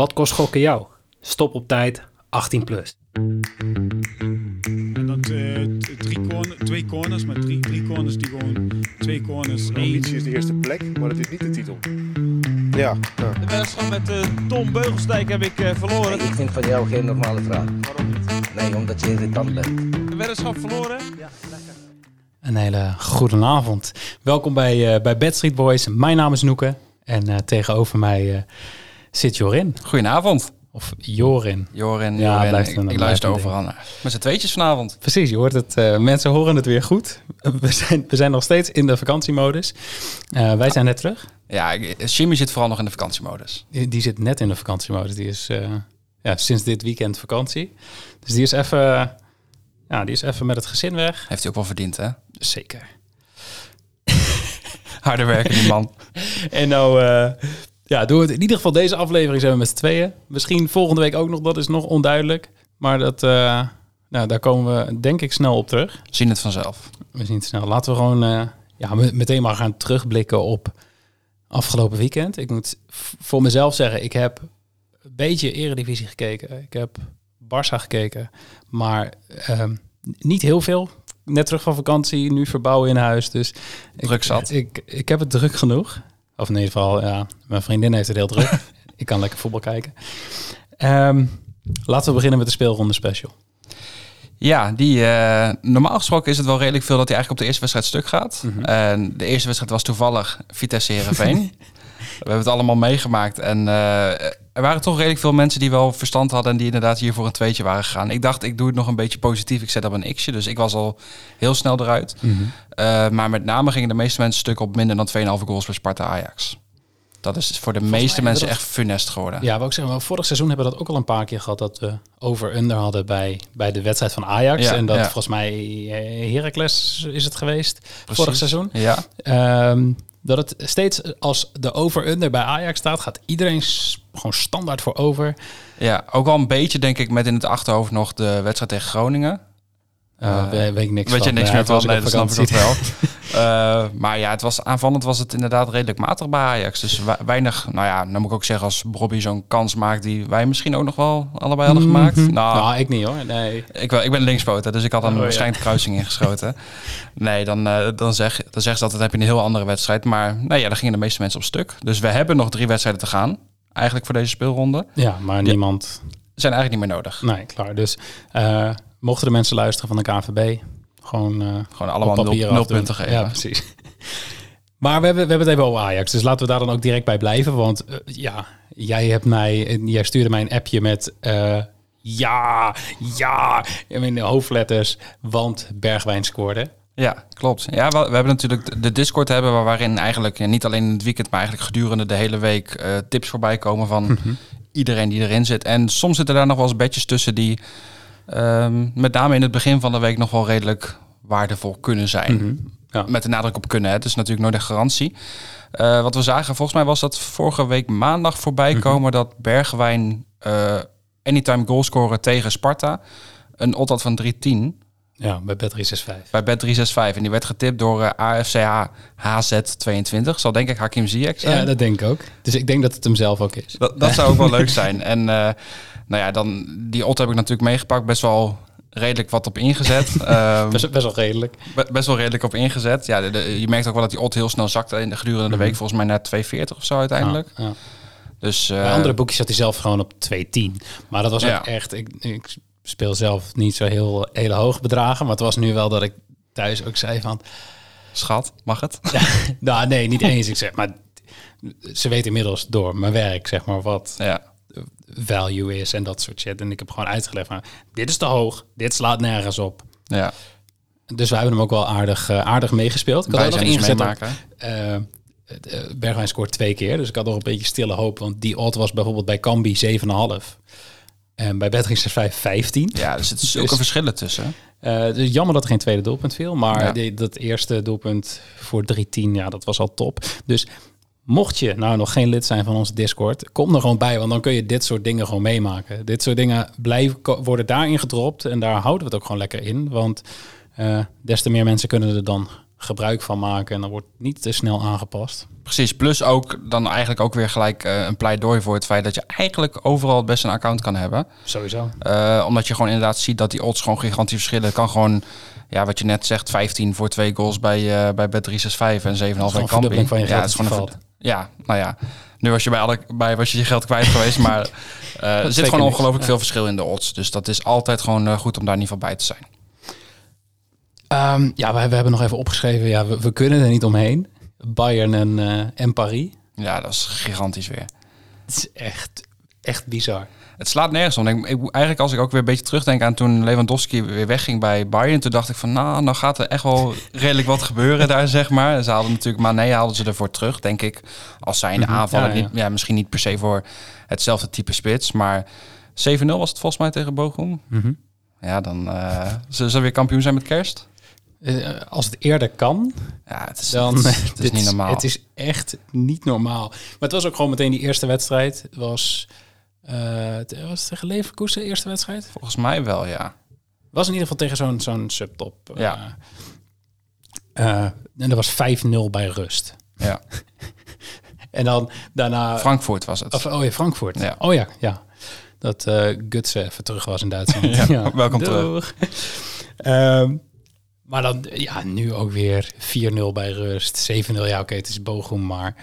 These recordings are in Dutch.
Wat kost gokken jou? Stop op tijd, 18 plus. En dat t- drie corner, twee corners, maar drie, drie corners die gewoon twee corners. De één. ambitie is de eerste plek, maar het is niet de titel. Ja, ja. De wedstrijd met eh, Tom Beugelsdijk heb ik eh, verloren. Ik vind van jou geen normale vraag. Waarom niet? Nee, omdat je irritant bent. De weddenschap verloren? Een hele goede avond. Welkom bij, eh bij Bad Street Boys. Mijn naam is Noeke en eh, tegenover mij eh, zit Jorin. Goedenavond, Of Jorin. Joren. Ja, Joren. blijft ik, een- ik blijft luister overal naar. Met z'n tweetjes vanavond. Precies, je hoort het. eh, mensen horen het weer goed. We zijn, we zijn nog steeds in de vakantiemodus. Eh, wij zijn net terug. Ja, Jimmy zit vooral nog in de vakantiemodus. Die, die zit net in de vakantiemodus. Die is eh, ja, sinds dit weekend vakantie. Dus die is even, ja, die is even met het gezin weg. Heeft hij ook wel verdiend, hè? Zeker. Harde werken, die man. En nou, ja, doen we het in ieder geval deze aflevering zijn we met z'n tweeën. Misschien volgende week ook nog, dat is nog onduidelijk. Maar dat, eh, nou, daar komen we denk ik snel op terug. Zien het vanzelf. We zien het snel. Laten we gewoon eh, ja, me- meteen maar gaan terugblikken op afgelopen weekend. Ik moet voor mezelf zeggen, ik heb een beetje Eredivisie gekeken. Ik heb Barça gekeken, maar ehm, niet heel veel. Net terug van vakantie, nu verbouwen in huis. Dus Druk zat. Ik, ik heb het druk genoeg. Of in ieder geval, ja, mijn vriendin heeft het heel druk. ik kan lekker voetbal kijken. Ehm, laten we beginnen met de speelronde special. Ja, die, eh, normaal gesproken is het wel redelijk veel dat hij eigenlijk op de eerste wedstrijd stuk gaat. En de eerste wedstrijd was toevallig Vitesse Herenveen. We hebben het allemaal meegemaakt. En eh, er waren toch redelijk veel mensen die wel verstand hadden... en die inderdaad hier voor een tweetje waren gegaan. Ik dacht, ik doe het nog een beetje positief. Ik zet op een x'je, dus ik was al heel snel eruit. Eh, maar met name gingen de meeste mensen stuk op minder dan 2,5 goals bij Sparta-Ajax. Dat is voor de meeste mensen we echt funest geworden. Ja, wou ik zeggen, vorig seizoen hebben we dat ook al een paar keer gehad dat we over-under hadden bij, bij de wedstrijd van Ajax. Ja, en dat ja. volgens mij eh, Heracles is het geweest Precies. vorig seizoen. Ja, Ehm, dat het steeds als de over-under bij Ajax staat, gaat iedereen gewoon standaard voor over. ja, ook wel een beetje denk ik met in het achterhoofd nog de wedstrijd tegen Groningen. Uh, Eh, weet, weet ik niks Weet je niks meer van? Nee, dat snap ik wel. Eh, maar ja, het was, aanvallend was het inderdaad redelijk matig bij Ajax. Dus we- weinig, nou ja, dan moet ik ook zeggen als Bobby zo'n kans maakt die wij misschien ook nog wel allebei hadden gemaakt. Mhm. Nou, Nou, ik niet hoor. Nee. ik, wel- ik ben linkspoten, dus ik had Oh, ja. waarschijnlijk de kruising ingeschoten. Nee, dan, eh, dan, zeg, dan zeg ze dat, dan heb je een heel andere wedstrijd. Maar nee, ja, daar gingen de meeste mensen op stuk. Dus we hebben nog drie wedstrijden te gaan, eigenlijk voor deze speelronde. Ja, maar niemand. Zijn eigenlijk niet meer nodig. Nee, klaar. Dus eh, mochten de mensen luisteren van de KNVB, gewoon, eh Gewoon allemaal nul, nul punten geven. Ja, precies. Maar we hebben, we hebben het even over Ajax. Dus laten we daar dan ook direct bij blijven. Want eh, ja, jij hebt mij, jij stuurde mij een appje met ja, ja, in de hoofdletters, want Bergwijn scoorde. Ja, klopt. Ja, we, we hebben natuurlijk de- Discord hebben waar- waarin eigenlijk ja, niet alleen in het weekend, maar eigenlijk gedurende de hele week eh, tips voorbij komen van iedereen die erin zit. En soms zitten daar nog wel eens bedjes tussen die ehm, met name in het begin van de week nog wel redelijk waardevol kunnen zijn. Mhm. Ja. Met de nadruk op kunnen. hè. Het is natuurlijk nooit een garantie. Eh, wat we zagen, volgens mij was dat vorige week maandag voorbij komen dat Bergwijn eh, anytime goal scoren tegen Sparta een odd van 3-10 Ja, bij Bet365. bij Bet365. En die werd getipt door eh, AFCH HZ22. Zal denk ik Hakim Ziyech zijn. Ja, dat denk ik ook. Dus ik denk dat het hem zelf ook is. dat, dat zou ook wel leuk zijn. En eh, nou ja, dan, die odd heb ik natuurlijk meegepakt. Best wel redelijk wat op ingezet. Ehm, Best, best wel redelijk. be- best wel redelijk op ingezet. Ja, de- de- je merkt ook wel dat die odd heel snel zakte in de gedurende de Mhm. week. Volgens mij naar 2,40 of zo uiteindelijk. Ja, ja. Dus eh, Bij andere boekjes zat hij zelf gewoon op 2,10. Maar dat was Ja. ook echt... Ik, ik speel zelf niet zo heel hele hoge bedragen. Maar het was nu wel dat ik thuis ook zei van... schat, mag het? nou, nee, niet eens. Ik zeg, maar ze weten inmiddels door mijn werk, zeg maar, wat Ja. value is en dat soort shit. En ik heb gewoon uitgelegd van, dit is te hoog, dit slaat nergens op. ja. Dus wij hebben hem ook wel aardig, eh, aardig meegespeeld. Ik had ook nog ingezet meemaken. eh, eh, Bergwijn scoort twee keer, dus ik had nog een beetje stille hoop. Want die odd was bijvoorbeeld bij Cambi 7,5. En bij Betrix 5 15. Ja, er zitten zulke Dus- verschillen tussen. Eh, dus jammer dat er geen tweede doelpunt viel. Maar Ja. die- dat eerste doelpunt voor 3-10, ja, dat was al top. Dus mocht je nou nog geen lid zijn van onze Discord, kom er gewoon bij. Want dan kun je dit soort dingen gewoon meemaken. Dit soort dingen blijven, worden daarin gedropt. En daar houden we het ook gewoon lekker in. Want eh, des te meer mensen kunnen er dan gebruik van maken. En dan wordt niet te snel aangepast. Precies, plus ook dan eigenlijk ook weer gelijk eh, een pleidooi voor het feit dat je eigenlijk overal het best een account kan hebben. Sowieso. Eh, omdat je gewoon inderdaad ziet dat die odds gewoon gigantisch verschillen. Het kan gewoon, ja, wat je net zegt, 15 voor twee goals bij, eh bij Bet365 en 7,5 bij Kampi. van je ja, het is gewoon een Ja, nou ja. Nu was je bij, alle, bij was je je geld kwijt geweest, maar er zit gewoon ongelooflijk Ja. veel verschil in de odds. Dus dat is altijd gewoon goed om daar in ieder geval bij te zijn. Ehm, ja, we, we hebben nog even opgeschreven. Ja, we, we kunnen er niet omheen. Bayern en, eh, en Paris. Ja, dat is gigantisch weer. Het is echt, echt bizar. Het slaat nergens om. Ik, ik, eigenlijk als ik ook weer een beetje terugdenk aan toen Lewandowski weer wegging bij Bayern, toen dacht ik van, nou, nou gaat er echt wel redelijk wat gebeuren daar, zeg maar. Ze hadden natuurlijk Mané haalden ze ervoor terug, denk ik, als zijnde Mhm. aanvaller. Ja, ja. Niet- ja, misschien niet per se voor hetzelfde type spits, maar 7-0 was het volgens mij tegen Bochum. Ja, dan eh zullen ze weer kampioen zijn met kerst. Eh, als het eerder kan, Ja, het is, dan het is, het is niet normaal. Het is echt niet normaal. Maar het was ook gewoon meteen die eerste wedstrijd. Het was, het was het tegen Leverkusen, de eerste wedstrijd? Volgens mij wel, ja. Was in ieder geval tegen zo'n zo'n subtop. eh, Ja. en dat was 5-0 bij rust. ja. En dan daarna... Frankfurt was het. Of, oh ja, Frankfurt. Ja. Oh ja, ja. Dat eh Gutsen even terug was in Duitsland. Ja, welkom terug. Ehm, maar dan, ja, nu ook weer 4-0 bij rust. 7-0, ja oké, het is Bochum, maar...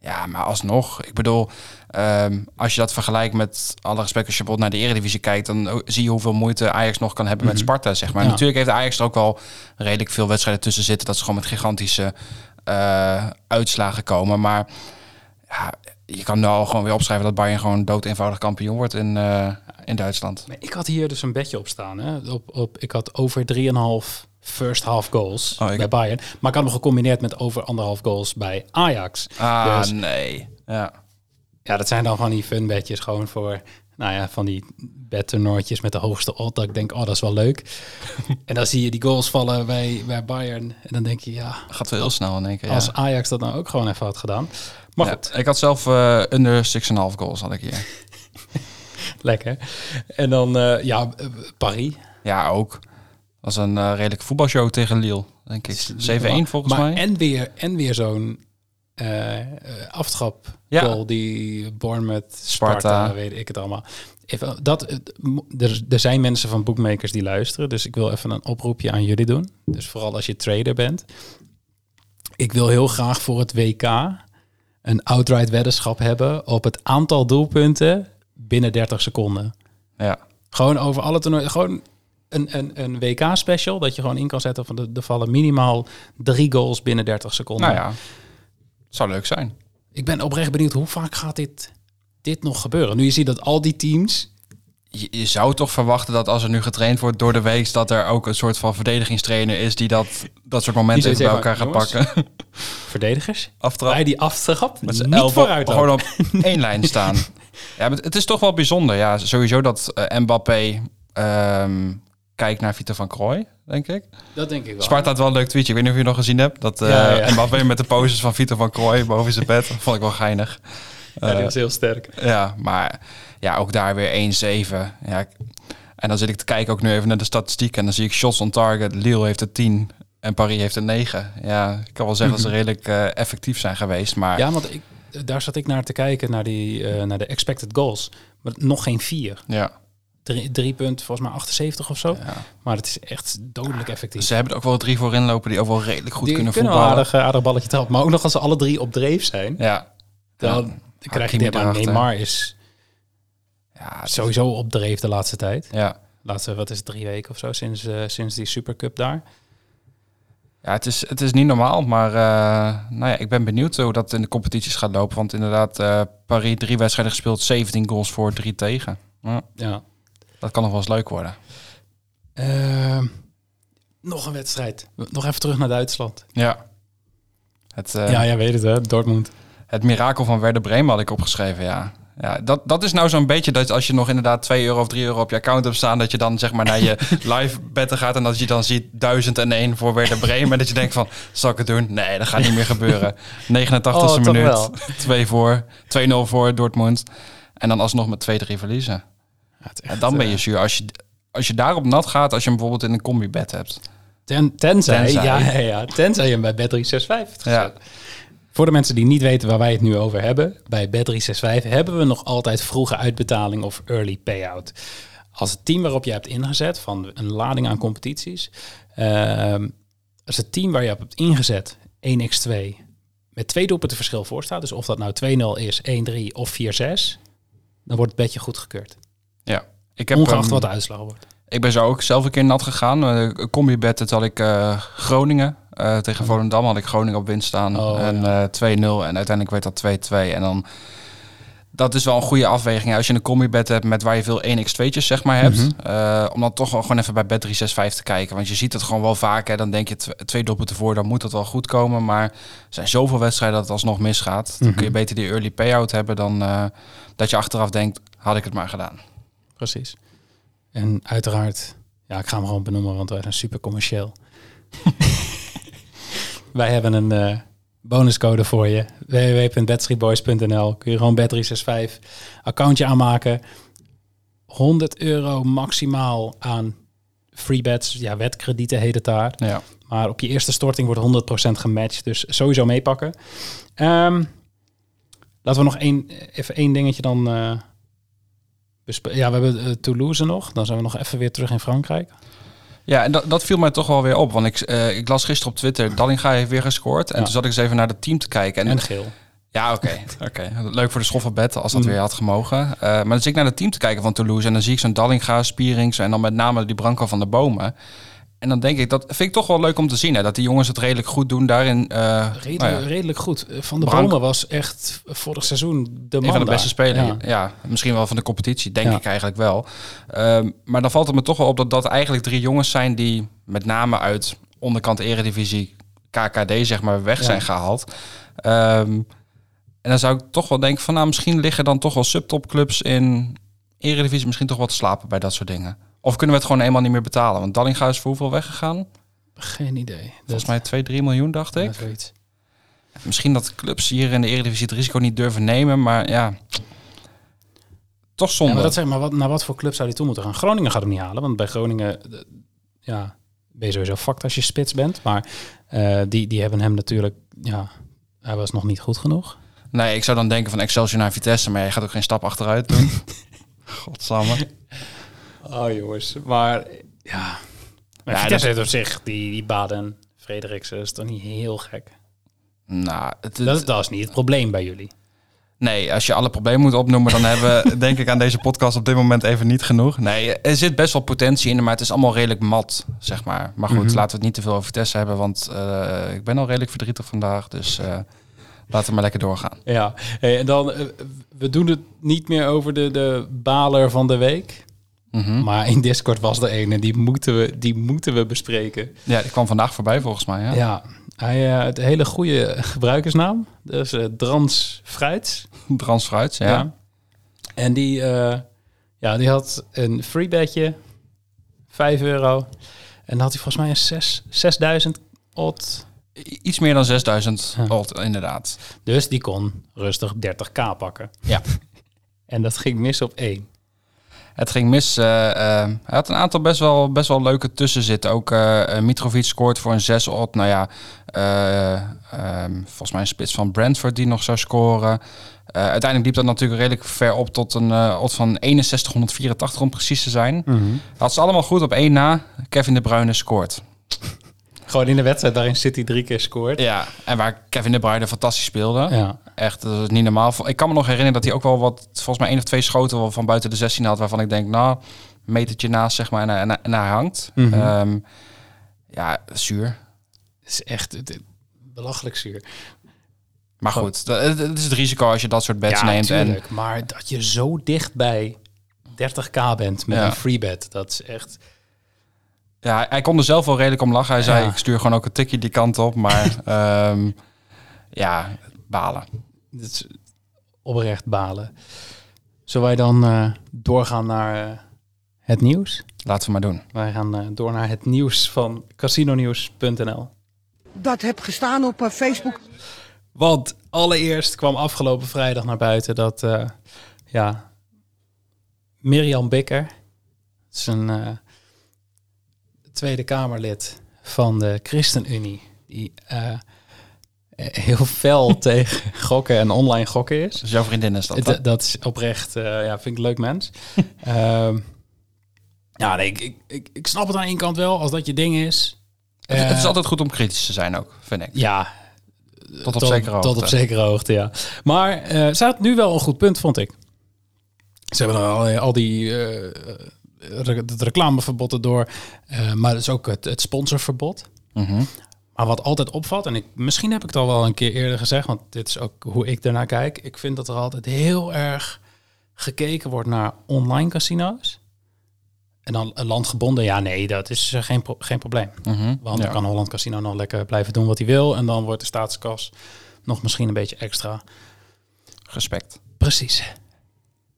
Ja, maar alsnog. Ik bedoel, ehm, als je dat vergelijkt met alle respect, als je bijvoorbeeld naar de Eredivisie kijkt, dan zie je hoeveel moeite Ajax nog kan hebben met Sparta, zeg maar. Ja. Natuurlijk heeft Ajax er ook wel redelijk veel wedstrijden tussen zitten, dat ze gewoon met gigantische eh, uitslagen komen. Maar ja, je kan nu al gewoon weer opschrijven dat Bayern gewoon dood eenvoudig kampioen wordt in, eh, in Duitsland. Maar ik had hier dus een bedje op staan. Hè? Op, op, ik had over 3,5 first half goals Oh, bij Bayern. Maar ik had hem gecombineerd met over anderhalf goals bij Ajax. Ah, Dus- nee. Ja. Ja, dat zijn dan van die fun bedjes gewoon voor... Nou ja, van die bedtoernooitjes met de hoogste odd. Dat ik denk, oh, dat is wel leuk. en dan zie je die goals vallen bij, bij Bayern. En dan denk je, ja, Gaat wel heel snel in één keer. Ja. als Ajax dat nou ook gewoon even had gedaan. Maar Ja, goed, ik had zelf eh under 6,5 goals had ik hier. lekker. En dan, eh, ja, eh, Paris. Ja, ook. Dat was een redelijke voetbalshow tegen Lille, denk ik. 7-1 volgens maar, mij. En weer, en weer zo'n aftrap Ja. goal die Bournemouth, Sparta, Sparta. weet ik het allemaal. Even, dat, er, er zijn mensen van bookmakers die luisteren, dus ik wil even een oproepje aan jullie doen. Dus vooral als je trader bent. Ik wil heel graag voor het WK een outright weddenschap hebben op het aantal doelpunten binnen 30 seconden. Ja. Gewoon over alle toernooien. Gewoon een, een, een WK-special dat je gewoon in kan zetten van de, er vallen minimaal drie goals binnen 30 seconden. Nou ja, zou leuk zijn. Ik ben oprecht benieuwd hoe vaak gaat dit, dit nog gebeuren. Nu je ziet dat al die teams. Je, je zou toch verwachten dat als er nu getraind wordt door de week, dat er ook een soort van verdedigingstrainer is die dat, dat soort momenten even bij elkaar gaat pakken. Verdedigers. Aftrap. Bij die aftrap Met niet elbow vooruit gewoon op één lijn staan. Ja, maar het is toch wel bijzonder. Ja, sowieso dat eh, Mbappé ehm, kijkt naar Vito van Krooi, denk ik. Dat denk ik wel. Sparta had wel een leuk tweetje. Ik weet niet of je het nog gezien hebt. Dat Ja, ja. Mbappé met de poses van Vito van Krooi boven zijn bed. Dat vond ik wel geinig. Ja, die Eh, was heel sterk. Ja, maar ja, ook daar weer 1-7. Ja, en dan zit ik te kijken ook nu even naar de statistieken. En dan zie ik shots on target. Lille heeft er 10 en Paris heeft er 9. Ja, ik kan wel zeggen dat ze redelijk eh, effectief zijn geweest. Maar Ja, want ik, daar zat ik naar te kijken, naar, die, eh, naar de expected goals. Maar nog geen vier. ja, Drie, drie punt, volgens mij 78 of zo. ja. Maar het is echt dodelijk effectief. Ze hebben er ook wel drie voor inlopen die ook wel redelijk goed die kunnen kunnen voetballen. aardig, eh, aardig balletje trappen. Maar ook nog als ze alle drie op dreef zijn, Ja. dan Ja, krijg je dit. Erachter. Neymar is Ja, sowieso op dreef de laatste tijd. ja. Laatste, wat is het, drie weken of zo, sinds, eh, sinds die Supercup daar. Ja, het is, het is niet normaal, maar eh, nou ja, ik ben benieuwd hoe dat in de competities gaat lopen. Want inderdaad, eh Paris drie wedstrijden gespeeld, 17 goals voor, drie tegen. Ja, Ja. dat kan nog wel eens leuk worden. Ehm, nog een wedstrijd. Nog even terug naar Duitsland. Ja. Het, ja, jij weet het hè, Dortmund. Het mirakel van Werder Bremen had ik opgeschreven, ja. Ja, dat, dat is nou zo'n beetje dat als je nog inderdaad 2 euro of 3 euro op je account hebt staan, dat je dan zeg maar naar je live betten gaat en dat je dan ziet 1001 voor Werder Bremen en dat je denkt van, zal ik het doen? Nee, dat gaat niet meer gebeuren. 89e Oh, minuut, wel. 2 voor, 2-0 voor Dortmund en dan alsnog met 2-3 verliezen. Ja, En dan ben eh, je zuur. Als je, als je daarop nat gaat, als je hem bijvoorbeeld in een combi-bed hebt, Ten, tenzij, Tenzij. Ja, ja, tenzij je hem bij Bet365 hebt Ja. Voor de mensen die niet weten waar wij het nu over hebben, bij Bet365 hebben we nog altijd vroege uitbetaling of early payout. Als het team waarop je hebt ingezet van een lading aan competities, ehm, als het team waar je op hebt ingezet 1x2 met twee doelpunten verschil voor staat, dus of dat nou 2-0 is, 1-3 of 4-6, dan wordt het bedje goedgekeurd. Ja. Ik, heb, Ongeacht wat de uitslag wordt. ik ben zo ook zelf een keer nat gegaan. Uh, combi-bet, dat had ik eh, Groningen. Eh, tegen Volendam had ik Groningen op winst staan. Oh, en eh 2-0 en uiteindelijk werd dat 2-2. En dan... Dat is wel een goede afweging. Als je een combi-bet hebt met waar je veel 1x2'tjes zeg maar hebt. Mhm. eh, om dan toch wel gewoon even bij Bet365 te kijken. Want je ziet het gewoon wel vaak. Hè, dan denk je tw- twee doelpunten voor, dan moet het wel goed komen. Maar er zijn zoveel wedstrijden dat het alsnog misgaat. Dan Mhm. kun je beter die early payout hebben dan eh, dat je achteraf denkt, had ik het maar gedaan. Precies. En uiteraard, ja, ik ga hem gewoon benoemen, want wij zijn super commercieel. wij hebben een eh, bonuscode voor je. www.bedstreetboys.nl Kun je gewoon bet365 accountje aanmaken. 100 euro maximaal aan free bets. Ja, wetkredieten heet het daar. Ja. Maar op je eerste storting wordt 100% gematcht. Dus sowieso meepakken. Ehm, laten we nog één, even één dingetje dan... bespe- ja, we hebben eh, Toulouse nog. Dan zijn we nog even weer terug in Frankrijk. Ja, en dat, dat viel mij toch wel weer op. Want ik, eh, ik las gisteren op Twitter, Dallinga heeft weer gescoord. En Ja. toen zat ik eens even naar het team te kijken. En, En geel. ja, oké. oké. Leuk voor de schoffenbed, als dat Mm. weer had gemogen. Eh, maar dan zit ik naar het team te kijken van Toulouse. En dan zie ik zo'n Dallinga, Spierings en dan met name die Branco van de Bomen. En dan denk ik, dat vind ik toch wel leuk om te zien. Hè, dat die jongens het redelijk goed doen daarin. eh Redelijk, nou ja, redelijk goed. Eh, Van de Bomen was echt vorig seizoen de man een van de beste spelers. Ja. Ja. misschien wel van de competitie, denk Ja. ik eigenlijk wel. Ehm, maar dan valt het me toch wel op dat dat eigenlijk drie jongens zijn die met name uit onderkant Eredivisie, KKD zeg maar, weg zijn gehaald. Ehm, en dan zou ik toch wel denken van nou, misschien liggen dan toch wel subtopclubs in Eredivisie misschien toch wat slapen bij dat soort dingen. Of kunnen we het gewoon eenmaal niet meer betalen? Want Dallinga is voor hoeveel weggegaan? Geen idee. Volgens mij 2, 3 miljoen, dacht ik. Ja. Misschien dat clubs hier in de Eredivisie het risico niet durven nemen, maar ja... Toch Ja, zonde. maar dat zeg maar, wat, naar wat voor club zou hij toe moeten gaan? Groningen gaat hem niet halen, want bij Groningen ja, ben je sowieso fucked als je spits bent. Maar eh, die, die hebben hem natuurlijk, ja, hij was nog niet goed genoeg. Nee, ik zou dan denken van Excelsior naar Vitesse, maar je gaat ook geen stap achteruit doen. Godsamme. Oh jongens, maar ja. Maar Ja, dat- heeft op zich, die, die Baden, Frederiksen, is toch niet heel gek? Nou, het, het- Dat, is niet het probleem bij jullie. nee, als je alle problemen moet opnoemen, dan hebben we denk ik aan deze podcast op dit moment even niet genoeg. Nee, er zit best wel potentie in, maar het is allemaal redelijk mat, zeg maar. Maar goed, Mhm. laten we het niet te veel over Vitesse hebben, want eh, ik ben al redelijk verdrietig vandaag, dus eh, laten we maar lekker doorgaan. Ja, hey, en dan, eh, we doen het niet meer over de, de baler van de week. Mhm. Maar in Discord was er een en die moeten we, die moeten we bespreken. Ja, die kwam vandaag voorbij volgens mij. Ja. Ja, hij, eh, het hele goede gebruikersnaam. Dus eh Drans Fruits. Drans ja. En die, eh, ja, die had een free bedje, 5 euro. En dan had hij volgens mij een 6, 6000 odd. Iets meer dan 6000 Ja. odd, inderdaad. Dus die kon rustig 30k pakken. Ja. En dat ging mis op één. Het ging mis. eh, eh, hij had een aantal best wel, best wel leuke tussen zitten. Ook eh, Mitrovic scoort voor een 6 odd. Nou ja, eh, ehm, volgens mij een spits van Brentford die nog zou scoren. Uiteindelijk liep dat natuurlijk redelijk ver op tot een eh odd van 6184 om precies te zijn. Had ze allemaal goed op één na. Kevin De Bruyne scoort. Gewoon in de wedstrijd daarin City drie keer scoort. Ja, en waar Kevin De Bruyne fantastisch speelde. Ja. Echt, dat is niet normaal. Ik kan me nog herinneren dat hij ook wel wat, volgens mij één of twee schoten wel van buiten de 16 had, waarvan ik denk, nou, metertje naast, zeg maar, en, en, en hij hangt. Mhm. Ehm, ja, zuur. Het is echt het- belachelijk zuur. Maar goed, dat- het, is het risico als je dat soort bets neemt. En tuurlijk. Maar dat je zo dicht bij 30k bent met Ja. een free bet, dat is echt... ja, hij- kon er zelf wel redelijk om lachen. Hij zei, Ja. ik stuur gewoon ook een tikje die kant op. Maar ehm, ja, balen. Dat is oprecht balen. Zullen wij dan eh, doorgaan naar eh, het nieuws? Laten we maar doen. Wij gaan eh, door naar het nieuws van casinonews.nl. dat heb gestaan op Facebook. Want allereerst kwam afgelopen vrijdag naar buiten dat eh, ja, Mirjam Bikker, het is een eh, Tweede Kamerlid van de ChristenUnie, die eh, heel fel tegen gokken en online gokken is. Dus jouw vriendin is dat. Dat, dat is oprecht, eh, ja, vind ik een leuk mens. Ehm, ja, nee, ik, ik, ik, snap het aan één kant wel, als dat je ding is. Het- het is Eh, altijd goed om kritisch te zijn ook, vind ik. Ja, Tot op zekere hoogte. Tot op zekere hoogte, ja. Maar ze had nu wel een goed punt, vond ik. Ze hebben al, al die het reclameverbod erdoor, eh, maar dus ook het, het sponsorverbod. Mhm. Maar wat altijd opvalt, en ik, misschien heb ik het al wel een keer eerder gezegd, want dit is ook hoe ik ernaar kijk. Ik vind dat er altijd heel erg gekeken wordt naar online casino's. En dan een landgebonden, ja nee, dat is eh, geen, pro- geen probleem. Mhm. Want Ja. dan kan Holland Casino nog lekker blijven doen wat hij wil. En dan wordt de staatskas nog misschien een beetje extra. Respect. Precies.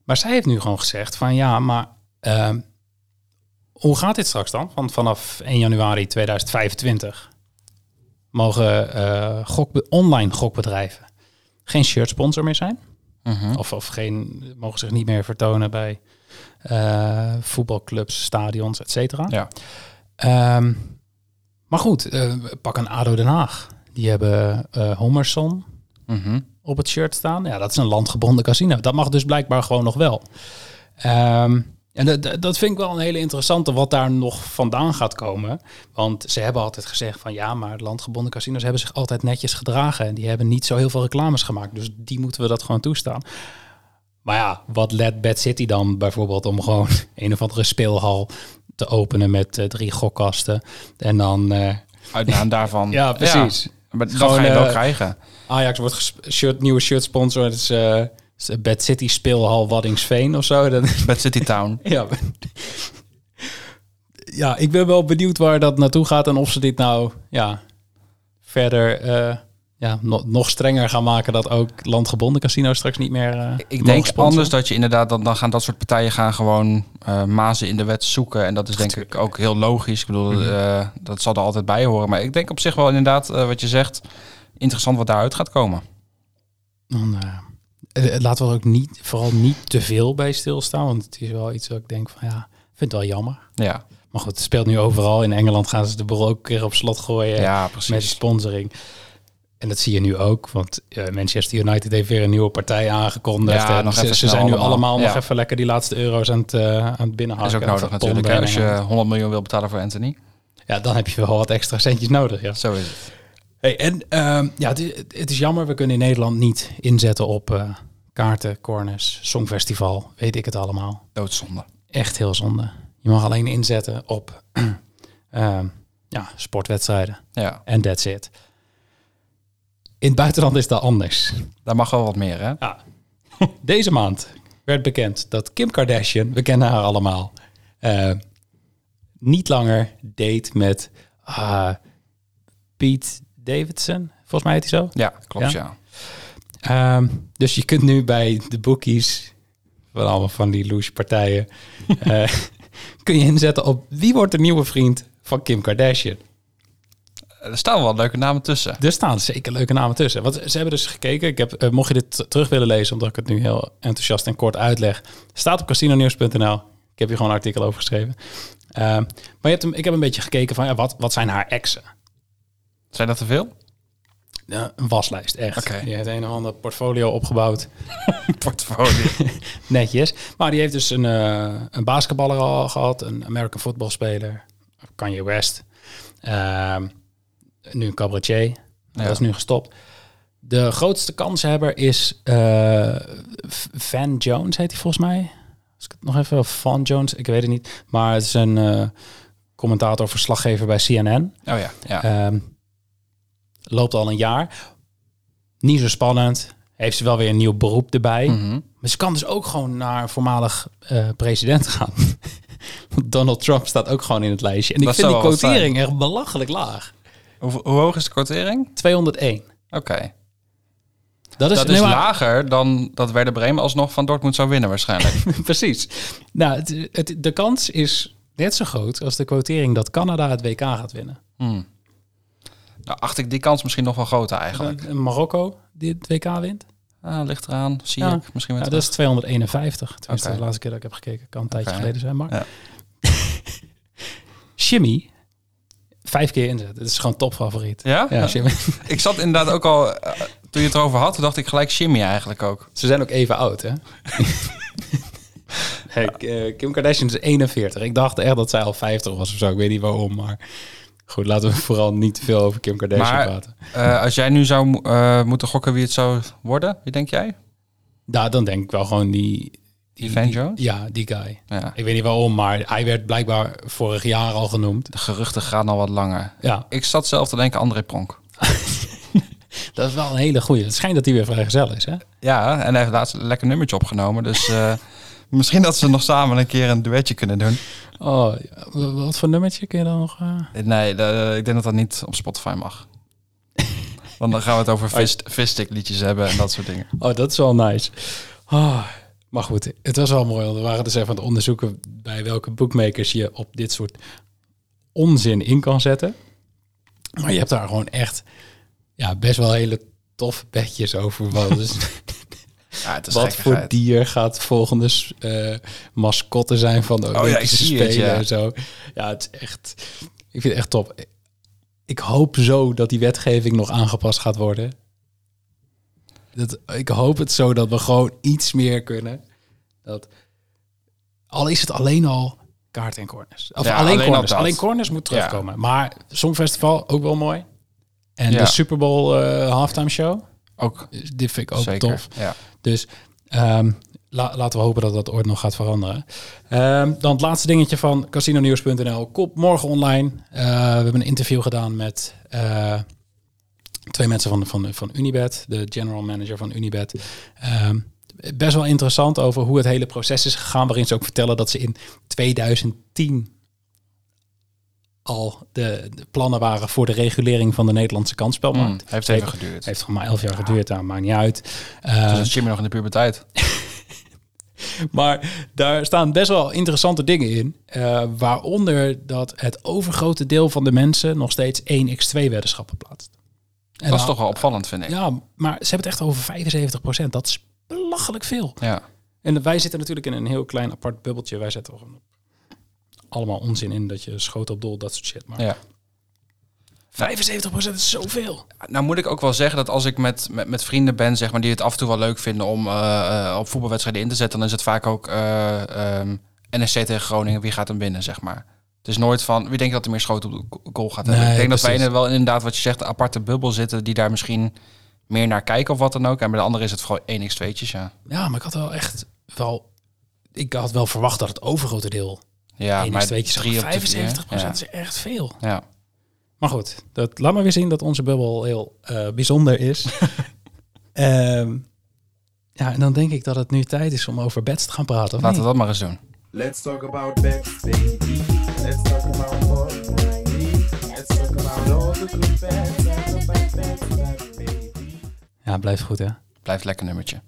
Maar zij heeft nu gewoon gezegd van ja, maar ehm, hoe gaat dit straks dan? Want vanaf 1 januari 2025 mogen eh, online gokbedrijven geen shirt sponsor meer zijn. Mhm. Of, of geen, mogen zich niet meer vertonen bij eh, voetbalclubs, stadions, et cetera. Ja. Ehm, maar goed, eh, pak een ADO Den Haag. Die hebben Hommerson Mhm. op het shirt staan. Ja, dat is een landgebonden casino. Dat mag dus blijkbaar gewoon nog wel. Ehm, en dat- dat, vind ik wel een hele interessante wat daar nog vandaan gaat komen. Want ze hebben altijd gezegd van ja, maar landgebonden casinos hebben zich altijd netjes gedragen. En die hebben niet zo heel veel reclames gemaakt. Dus die moeten we dat gewoon toestaan. Maar ja, wat let Bad City dan bijvoorbeeld om gewoon een of andere speelhal te openen met eh, drie gokkasten. En dan eh, Uit naam daarvan. Ja, precies. Maar dat Gewoon, ga je wel eh, krijgen. Ajax wordt shirt, nieuwe shirt sponsor. Het eh, Bad City speelhal Waddingsveen of zo. Dat, Bad City Town. ja. ja, ik ben wel benieuwd waar dat naartoe gaat en of ze dit nou ja, verder eh, ja, nog, nog strenger gaan maken dat ook landgebonden casino's straks niet meer. eh, Ik denk sponsoren. anders dat je inderdaad, dan, dan gaan dat soort partijen gaan gewoon eh, mazen in de wet zoeken. En dat is denk ik ook heel logisch. Ik bedoel, Mhm. dat zal er altijd bij horen. Maar ik denk op zich wel inderdaad, wat je zegt, interessant wat daaruit gaat komen. Dan, laten we er ook niet, vooral niet te veel bij stilstaan. Want het is wel iets wat ik denk van ja, vind het wel jammer. Ja, Maar goed, het speelt nu overal. In Engeland gaan ze de boel ook keer op slot gooien. ja met precies. sponsoring. En dat zie je nu ook, want eh, Manchester United heeft weer een nieuwe partij aangekondigd. Ja, En nog ze, even ze snel zijn nu allemaal. nog even lekker die laatste euro's aan het, eh, aan het binnenhaken. is ook nodig natuurlijk. Als je Engeland. 100 miljoen wil betalen voor Anthony. Ja, dan heb je wel wat extra centjes nodig. Ja. Zo is het. Hey, en ehm, ja, het, is- het is jammer, we kunnen in Nederland niet inzetten op eh, kaarten, corners, songfestival, weet ik het allemaal. Doodzonde. Echt heel zonde. Je mag alleen inzetten op ehm, ja, sportwedstrijden. Ja, En that's it. In het buitenland is dat anders. daar mag wel wat meer hè. Ja. Deze maand werd bekend dat Kim Kardashian, we kennen haar allemaal, eh, niet langer date met ah, Pete Davidson. Volgens mij heet hij zo. Ja, klopt Ja? ja. Ehm, dus je kunt nu bij de bookies, van allemaal van die loose partijen, eh, kun je inzetten op wie wordt de nieuwe vriend van Kim Kardashian. Er staan wel leuke namen tussen. Er staan zeker leuke namen tussen. Want ze hebben dus gekeken. Ik heb, eh, mocht je dit terug willen lezen, omdat ik het nu heel enthousiast en kort uitleg, staat op casinonews.nl. Ik heb hier gewoon een artikel over geschreven. Ehm, maar je hebt hem, ik heb een beetje gekeken van ja, wat, wat zijn haar exen? Zijn dat te veel? Ja, een waslijst, echt. Oké. Die heeft een of ander portfolio opgebouwd. Portfolio. Netjes. Maar die heeft dus een, eh, een basketballer al gehad, een American voetbalspeler, Kanye West. Ehm, nu een cabaretier. Ja. Dat is nu gestopt. De grootste kanshebber is eh, Van Jones, heet hij volgens mij. Als ik het nog even, Van Jones, ik weet het niet. Maar het is een eh, commentator, verslaggever bij CNN. Oh ja, ja. Ehm, loopt al een jaar. Niet zo spannend. Heeft ze wel weer een nieuw beroep erbij. Mhm. Maar ze kan dus ook gewoon naar voormalig eh, president gaan. Want Donald Trump staat ook gewoon in het lijstje. En Dat ik vind die quotering echt belachelijk laag. Hoe, hoe hoog is de quotering? 201. Oké. Dat is, Dat nee, is maar- lager dan dat Werder Bremen alsnog van Dortmund zou winnen waarschijnlijk. Precies. Nou, het, het- de kans is net zo groot als de quotering dat Canada het WK gaat winnen. Hmm. Nou, acht ik die kans misschien nog wel groter eigenlijk. En Marokko die het WK wint. Ah, ligt eraan, zie Ja. ik. Misschien Ja, met dat is 251. Tenminste, Oké. de laatste keer dat ik heb gekeken. Kan een tijdje geleden zijn. Maar Ja. Jimmy vijf keer inzet. Het is gewoon topfavoriet. Ja? Ja, Jimmy. Ik zat inderdaad ook al, eh, toen je het erover had, dacht ik gelijk Jimmy eigenlijk ook. Ze zijn ook even oud, hè? hey, eh, Kim Kardashian is 41. Ik dacht echt dat zij al 50 was of zo. Ik weet niet waarom, maar... Goed, laten we vooral niet te veel over Kim Kardashian Maar- praten. Eh, als jij nu zou eh, moeten gokken wie het zou worden, wie denk jij? Ja, dan denk ik wel gewoon die... Die Van Jones? Ja, die guy. Ja. Ik weet niet waarom, maar hij werd blijkbaar vorig jaar al genoemd. De geruchten gaan al wat langer. Ja, Ik zat zelf te denken André Pronk. dat is wel een hele goeie. Het schijnt dat hij weer vrijgezel is, hè? Ja, en hij heeft laatst een lekker nummertje opgenomen. Dus eh, misschien dat ze nog samen een keer een duetje kunnen doen. Oh, wat voor nummertje kun je dan nog... eh? Nee, de- ik denk dat dat niet op Spotify mag. Want dan gaan we het over fist, fiststick liedjes hebben en dat soort dingen. Oh, dat is wel nice. Oh, maar goed, het was wel mooi. Want we waren dus even aan het onderzoeken bij welke bookmakers je op dit soort onzin in kan zetten. Maar je hebt daar gewoon echt ja, best wel hele toffe bedjes over. Dus, Ja, het is wat voor dier gaat volgende eh mascotte zijn van de Oh ja, Olympische het, Spelen ja. en zo. Ja, het is echt... Ik vind het echt top. Ik hoop zo dat die wetgeving nog aangepast gaat worden. Dat, ik hoop het zo dat we gewoon iets meer kunnen. Dat, al is het alleen al kaart en corners. Of Ja, alleen, alleen al corners. Alleen corners moet Ja. terugkomen. Maar Songfestival ook wel mooi. En Ja. de Super Bowl eh, halftime show. Ook Dit vind ik ook zeker. tof. Ja. Dus ehm, la- laten we hopen dat dat ooit nog gaat veranderen. Ehm, dan het laatste dingetje van casinonews.nl. Kop morgen online. Eh, we hebben een interview gedaan met eh, twee mensen van, van, van Unibet. De general manager van Unibet. Ehm, best wel interessant over hoe het hele proces is gegaan. Waarin ze ook vertellen dat ze in 2010 al de, de plannen waren voor de regulering van de Nederlandse kansspelmarkt. Mm, heeft even geduurd. Heeft gewoon maar elf jaar geduurd, nou, maakt niet uit. Eh, Dus is Jimmy nog in de puberteit. maar daar staan best wel interessante dingen in. eh, waaronder dat het overgrote deel van de mensen nog steeds 1x2 weddenschappen plaatst. En dat is toch wel opvallend, vind ik. Ja, maar ze hebben het echt over 75% Dat is belachelijk veel. Ja. En wij zitten natuurlijk in een heel klein apart bubbeltje. Wij zetten gewoon allemaal onzin in dat je schoot op dol, dat soort shit. Maar ja. 75% is zoveel. Nou moet ik ook wel zeggen dat als ik met, met, met vrienden ben, zeg maar, die het af en toe wel leuk vinden om eh, eh, op voetbalwedstrijden in te zetten, dan is het vaak ook eh, ehm, NSC tegen Groningen, wie gaat hem winnen, zeg maar. Het is nooit van, wie denkt dat er meer schoten op de goal gaat hebben. Nee, ik denk dat wij precies. wel inderdaad, wat je zegt, een aparte bubbel zitten, die daar misschien meer naar kijken of wat dan ook. En bij de andere is het gewoon 1x2'tjes, ja. Ja, maar ik had wel echt wel... Ik had wel verwacht dat het overgrote deel Ja, maar weet je, drie op de vier, 75 ja. is echt veel. Ja. Maar goed, dat, laat maar weer zien dat onze bubbel heel eh, bijzonder is. Ehm, ja, en dan denk ik dat het nu tijd is om over bets te gaan praten. Of Laten we dat maar eens doen. Let's talk about bets, baby. Let's talk about baby. Let's talk about all the good baby. Ja, blijft goed hè. Blijft lekker nummertje.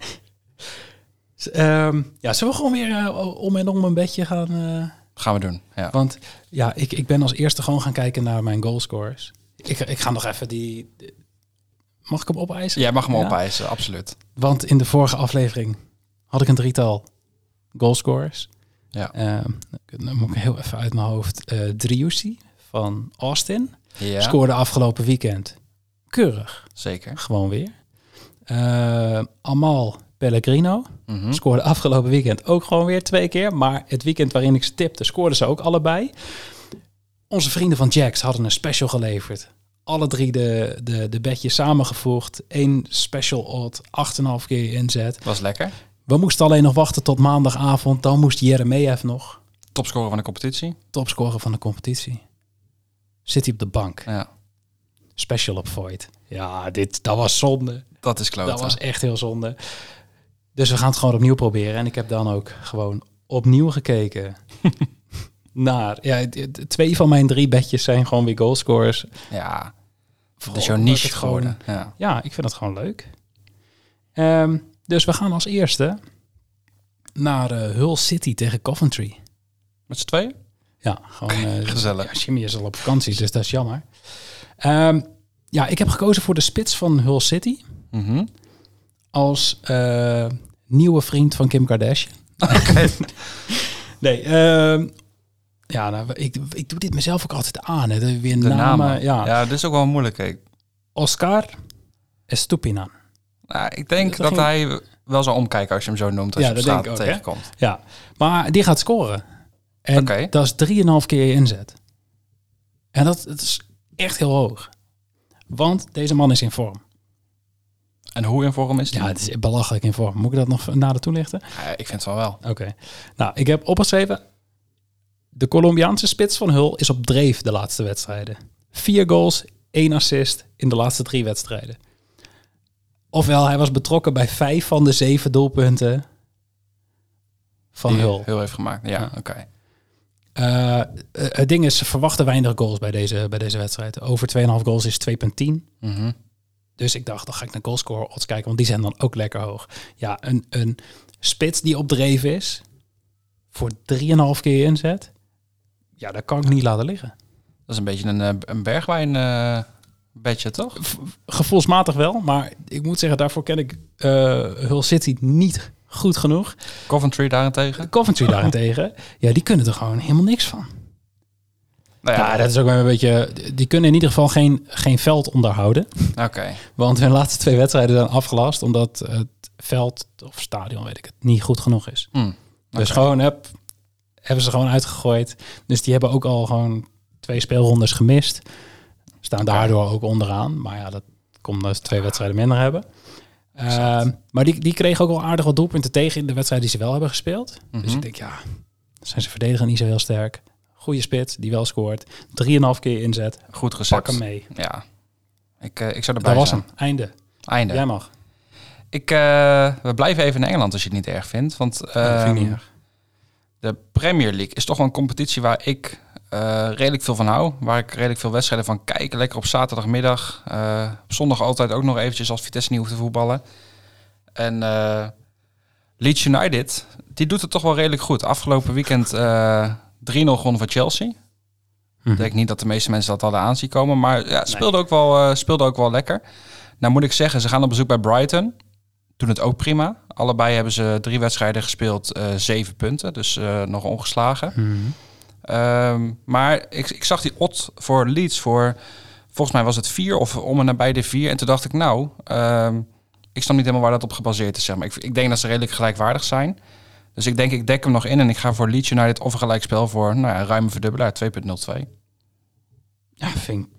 Ehm, ja, zullen we gewoon weer eh, om en om een bedje gaan... eh, Gaan we doen, ja. want ja, ik, ik ben als eerste gewoon gaan kijken naar mijn goalscores. Ik, ik ga nog even die... Mag ik hem opeisen? Jij mag hem Ja? opeisen, absoluut. Want in de vorige aflevering had ik een drietal goalscorers. Ja. Ehm, dan moet ik heel even uit mijn hoofd. Uh, Driussi van Austin Ja, scoorde afgelopen weekend keurig, zeker. gewoon weer. Eh, Amal Pellegrino Mhm. scoorde afgelopen weekend ook gewoon weer twee keer. Maar het weekend waarin ik ze tipte, scoorden ze ook allebei. Onze vrienden van Jax hadden een special geleverd. Alle drie de, de, de bedjes samengevoegd. Eén special odd, 8,5 keer inzet. Was lekker. We moesten alleen nog wachten tot maandagavond. Dan moest Jeremejeff nog Topscorer van de competitie. topscorer van de competitie. Zit hij op de bank. Ja, Special op Void. Ja, dit, dat was zonde. dat is klote. Dat was echt heel zonde. Dus we gaan het gewoon opnieuw proberen. En ik heb dan ook gewoon opnieuw gekeken naar... Ja, twee van mijn drie bedjes zijn gewoon weer goalscorers. Ja, Vooral is jouw niche geworden. Ja. Ja, ik vind het gewoon leuk. Ehm, dus we gaan als eerste naar eh, Hull City tegen Coventry. Met z'n tweeën? Ja, gewoon... eh, Gezellig. Ja, Jimmy is al op vakantie, dus dat is jammer. Ehm, ja, ik heb gekozen voor de spits van Hull City Mhm. Als eh, nieuwe vriend van Kim Kardashian. nee, ehm, Ja, nou, ik, ik doe dit mezelf ook altijd aan. Hè. Dat Weer De namen. namen. Ja. Ja. dit is ook wel moeilijk. Oscar Estupinan. nou, ik denk Dat dat ging- hij wel zou omkijken als je hem zo noemt. Als Ja, je dat denk ik ook, hè? tegenkomt. Ja, maar die gaat scoren. En dat is 3,5 keer je inzet. En dat, dat is echt heel hoog. Want deze man is in vorm. En hoe in vorm is die? Ja, het is belachelijk in vorm. Moet ik dat nog nader toelichten? Ja, ik vind het wel wel. Oké. Nou, ik heb opgeschreven... De Colombiaanse spits van Hul is op dreef de laatste wedstrijden. Vier goals, één assist in de laatste drie wedstrijden. Ofwel, hij was betrokken bij vijf van de zeven doelpunten van die Hul. Heel heeft gemaakt. Ja, Ja. oké. Eh, eh, het ding is, ze verwachten weinig goals bij deze, bij deze wedstrijd. Over 2,5 goals is 2,10. Mhm. Dus ik dacht, dan ga ik naar goalscore odds kijken, want die zijn dan ook lekker hoog. Ja, een, een spits die op dreef is, voor 3,5 keer inzet, ja, dat kan ik niet laten liggen. Dat is een beetje een, eh, een bergwijn eh bedje, toch? Gevoelsmatig wel, maar ik moet zeggen, daarvoor ken ik eh Hull City niet goed genoeg. Coventry daarentegen? Coventry daarentegen, ja, die kunnen er gewoon helemaal niks van. Nou Ja, dat is ook wel een beetje, die kunnen in ieder geval geen, geen veld onderhouden. Oké. Want hun laatste twee wedstrijden zijn afgelast omdat het veld of stadion, weet ik het, niet goed genoeg is. Hm. Dus gewoon heb, hebben ze gewoon uitgegooid. Dus die hebben ook al gewoon twee speelrondes gemist. Staan daardoor ook onderaan. Maar ja, dat komt omdat ze twee wedstrijden minder hebben. Ehm, maar die, die kregen ook wel aardig wat doelpunten tegen in de wedstrijd die ze wel hebben gespeeld. Dus Mhm. ik denk, ja, zijn ze verdedigen niet zo heel sterk. Goede spits, die wel scoort. 3,5 keer inzet. Goed gezet. Pak hem mee. Ja. Ik, eh, ik zou erbij Dat was hem. Einde. Einde. Jij mag. Ik, eh, we blijven even in Engeland als je het niet erg vindt. Want dat vind ik niet ehm, erg. de Premier League is toch wel een competitie waar ik eh, redelijk veel van hou. Waar ik redelijk veel wedstrijden van kijk. Lekker op zaterdagmiddag. Op zondag altijd ook nog eventjes als Vitesse niet hoeft te voetballen. En Leeds United, die doet het toch wel redelijk goed. Afgelopen weekend 3-0 gewonnen van Chelsea. Ik denk niet dat de meeste mensen dat hadden aanzien komen. Maar ja, het speelde, ook wel, eh, speelde ook wel lekker. Nou moet ik zeggen, ze gaan op bezoek bij Brighton. Doen het ook prima. Allebei hebben ze drie wedstrijden gespeeld, eh, zeven punten. Dus eh, nog ongeslagen. Mhm. Ehm, maar ik, ik zag die odd voor Leeds voor... Volgens mij was het vier of om en nabij de vier. En toen dacht ik, nou... ehm, ik snap niet helemaal waar dat op gebaseerd is. Zeg maar. ik, ik denk dat ze redelijk gelijkwaardig zijn. Dus ik denk, ik dek hem nog in. En ik ga voor Leeds United of een gelijkspel voor... Nou ja, ruime verdubbelaar, 2.02. Ja, vind ik...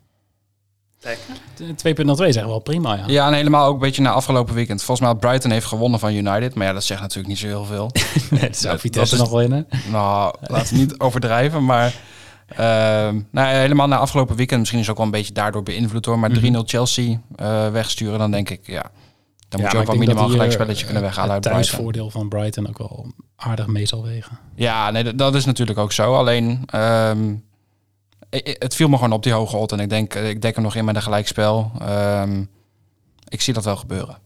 2.02 zeggen wel prima, ja. Ja, en helemaal ook een beetje na afgelopen weekend. Volgens mij had Brighton heeft gewonnen van United. Maar ja, dat zegt natuurlijk niet zo heel veel. Nee, dat zou dat Vitesse is- nog wel in, hè? nou, laten we niet overdrijven. Maar ehm, nou, ja, helemaal na afgelopen weekend. Misschien is ook wel een beetje daardoor beïnvloed door. Maar 3-0 Chelsea eh, wegsturen, dan denk ik, ja... Dan moet je ook wel minimaal een gelijkspelletje kunnen weghalen uit Het Brighton. thuisvoordeel van Brighton ook wel aardig mee zal wegen. Ja, nee, dat- is natuurlijk ook zo. Alleen, ehm, het viel me gewoon op die hoge odd. En ik denk, eh, ik dek hem nog in met een gelijkspel. Ehm, ik zie dat wel gebeuren.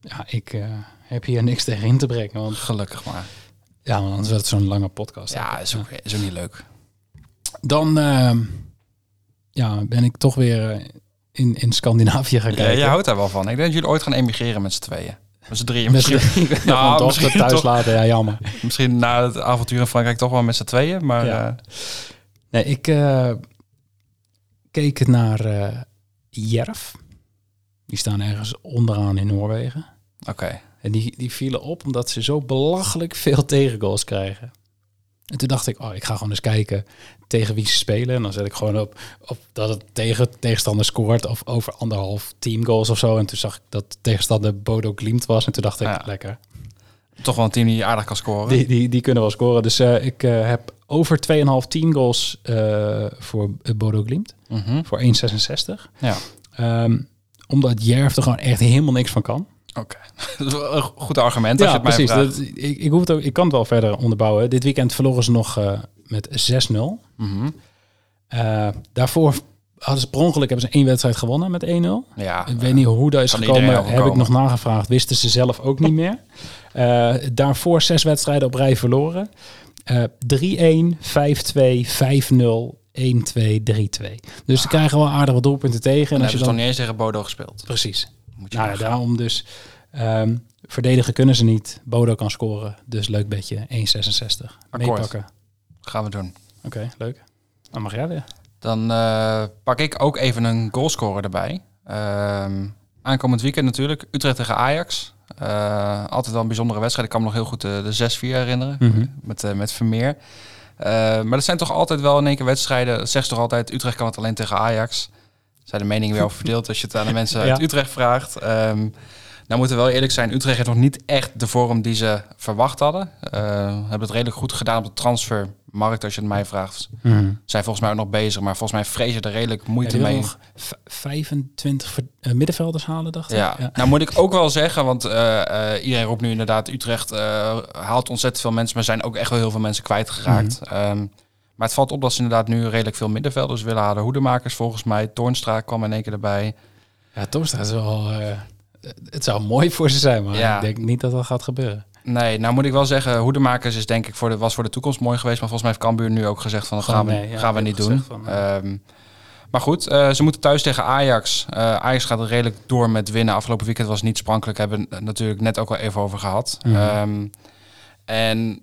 Ja, ik eh, heb hier niks tegen in te brengen. Want Gelukkig maar. ja, want anders wordt het zo'n lange podcast. Ja, is ook, is ook niet leuk. Dan ehm, ja, ben ik toch weer eh, in, in Scandinavië gaan Ja, kijken. jij houdt daar wel van. Ik denk dat jullie ooit gaan emigreren met z'n tweeën. Met z'n drieën Met misschien. Nou, dochter misschien thuis toch. laten, ja, jammer. Misschien na het avontuur in Frankrijk toch wel met z'n tweeën. Maar Ja. ja. Nee, ik eh, keek naar eh Jerv. Die staan ergens onderaan in Noorwegen. oké. En die, die vielen op omdat ze zo belachelijk veel tegengoals krijgen. En toen dacht ik, oh, ik ga gewoon eens kijken tegen wie ze spelen. En dan zet ik gewoon op, op dat het tegen tegenstander scoort of over anderhalf teamgoals of zo. En toen zag ik dat de tegenstander Bodo Glimt was. En toen dacht ik, Ja. lekker. Toch wel een team die aardig kan scoren. Die, die, die kunnen wel scoren. Dus eh, ik eh, heb over 2,5 teamgoals eh voor Bodo Glimt. Mhm. Voor 1,66. Ja. Ehm, omdat Jerv er gewoon echt helemaal niks van kan. Oké. Een goed argument als ja, je het mij precies. Dat, ik, ik, hoef het ook, ik kan het wel verder onderbouwen. Dit weekend verloren ze nog eh, met 6-0. Mhm. Eh, daarvoor hadden ze per ongeluk hebben ze één wedstrijd gewonnen met 1-0. Ja, Ik weet niet hoe dat is gekomen, heb ik nog nagevraagd. Wisten ze zelf ook niet meer. Eh, daarvoor zes wedstrijden op rij verloren. Eh 3-1, 5-2, 5-0, 1-2, 3-2. Dus ze krijgen wel aardig wat doelpunten tegen. En En hebben je ze dan... toch niet eens tegen Bodo gespeeld. Precies. Moet je Nou ja, daarom dus... ehm, verdedigen kunnen ze niet. Bodo kan scoren. Dus leuk bedje. 1,66. Akkoord. Meepakken. Gaan we doen. Oké, leuk. Dan mag jij weer. Dan eh, pak ik ook even een goalscorer erbij. Ehm, aankomend weekend natuurlijk. Utrecht tegen Ajax. Eh, altijd wel een bijzondere wedstrijd. Ik kan me nog heel goed de, de 6-4 herinneren. Mhm. Met, eh, met Vermeer. Eh, maar dat zijn toch altijd wel in één keer wedstrijden. Dat zegt ze toch altijd, Utrecht kan het alleen tegen Ajax. Zijn de meningen weer over verdeeld als je het aan de mensen uit Ja. Utrecht vraagt. Ehm, nou moeten we wel eerlijk zijn, Utrecht heeft nog niet echt de vorm die ze verwacht hadden. Eh, hebben het redelijk goed gedaan op de transfermarkt, als je het mij vraagt. Zijn volgens mij ook nog bezig, maar volgens mij vrezen er redelijk moeite Ja, mee. nog v- 25 ver- eh, middenvelders halen, dacht ik. Ja. nou moet ik ook wel zeggen, want eh, iedereen roept nu inderdaad, Utrecht haalt ontzettend veel mensen, maar zijn ook echt wel heel veel mensen kwijtgeraakt. Ehm, maar het valt op dat ze inderdaad nu redelijk veel middenvelders willen halen. Hoedemakers volgens mij, Toornstra kwam in één keer erbij. Ja, Torstra is wel... eh, het zou mooi voor ze zijn, maar Ja. ik denk niet dat dat gaat gebeuren. Nee, nou moet ik wel zeggen, Hoedemakers is denk ik voor de, was voor de toekomst mooi geweest, maar volgens mij heeft Cambuur nu ook gezegd van dat Gewoon gaan we, nee, ja, gaan we niet doen. Ehm, maar goed, eh, ze moeten thuis tegen Ajax. Eh, Ajax gaat er redelijk door met winnen. Afgelopen weekend was niet sprankelijk. Hebben we natuurlijk net ook al even over gehad. Mhm. Ehm, en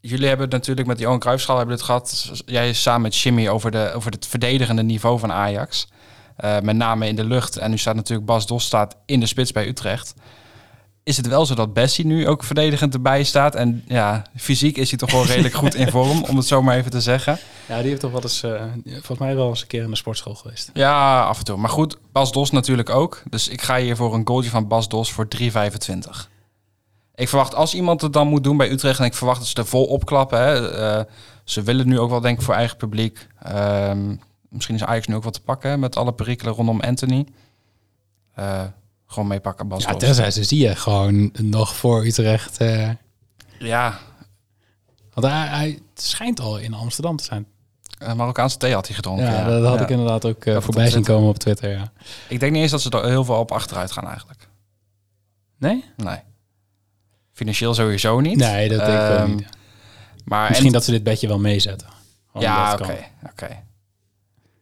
jullie hebben het natuurlijk met die Johan Cruijffschaal hebben het gehad. Jij samen met Jimmy over, de, over het verdedigende niveau van Ajax. Eh, met name in de lucht. En nu staat natuurlijk Bas Dos staat in de spits bij Utrecht. Is het wel zo dat Bessie nu ook verdedigend erbij staat? En ja, fysiek is hij toch wel redelijk goed in vorm, om het zo maar even te zeggen. Ja, die heeft toch wel eens... eh, volgens mij wel eens een keer in de sportschool geweest. Ja, af en toe. Maar goed, Bas Dos natuurlijk ook. Dus ik ga hier voor een goaltje van Bas Dos voor 3,25. Ik verwacht als iemand het dan moet doen bij Utrecht... en ik verwacht dat ze er vol opklappen. Hè, eh, ze willen nu ook wel denk ik voor eigen publiek. Ehm, misschien is Ajax nu ook wat te pakken... hè, met alle perikelen rondom Anthony. Eh, gewoon meepakken, Bas Ja, tenzij ze zie je gewoon nog voor Utrecht... eh, Ja, want hij, hij schijnt al in Amsterdam te zijn. Marokkaanse thee had hij gedronken. Ja, ja. dat had Ja. ik inderdaad ook voorbij zien komen op Twitter, ja. Ik denk niet eens dat ze er heel veel op achteruit gaan eigenlijk. Nee? Nee. Financieel sowieso niet. Nee, dat denk ik ook Ehm, niet. Maar Misschien en- dat ze dit bedje wel meezetten. Ja, oké.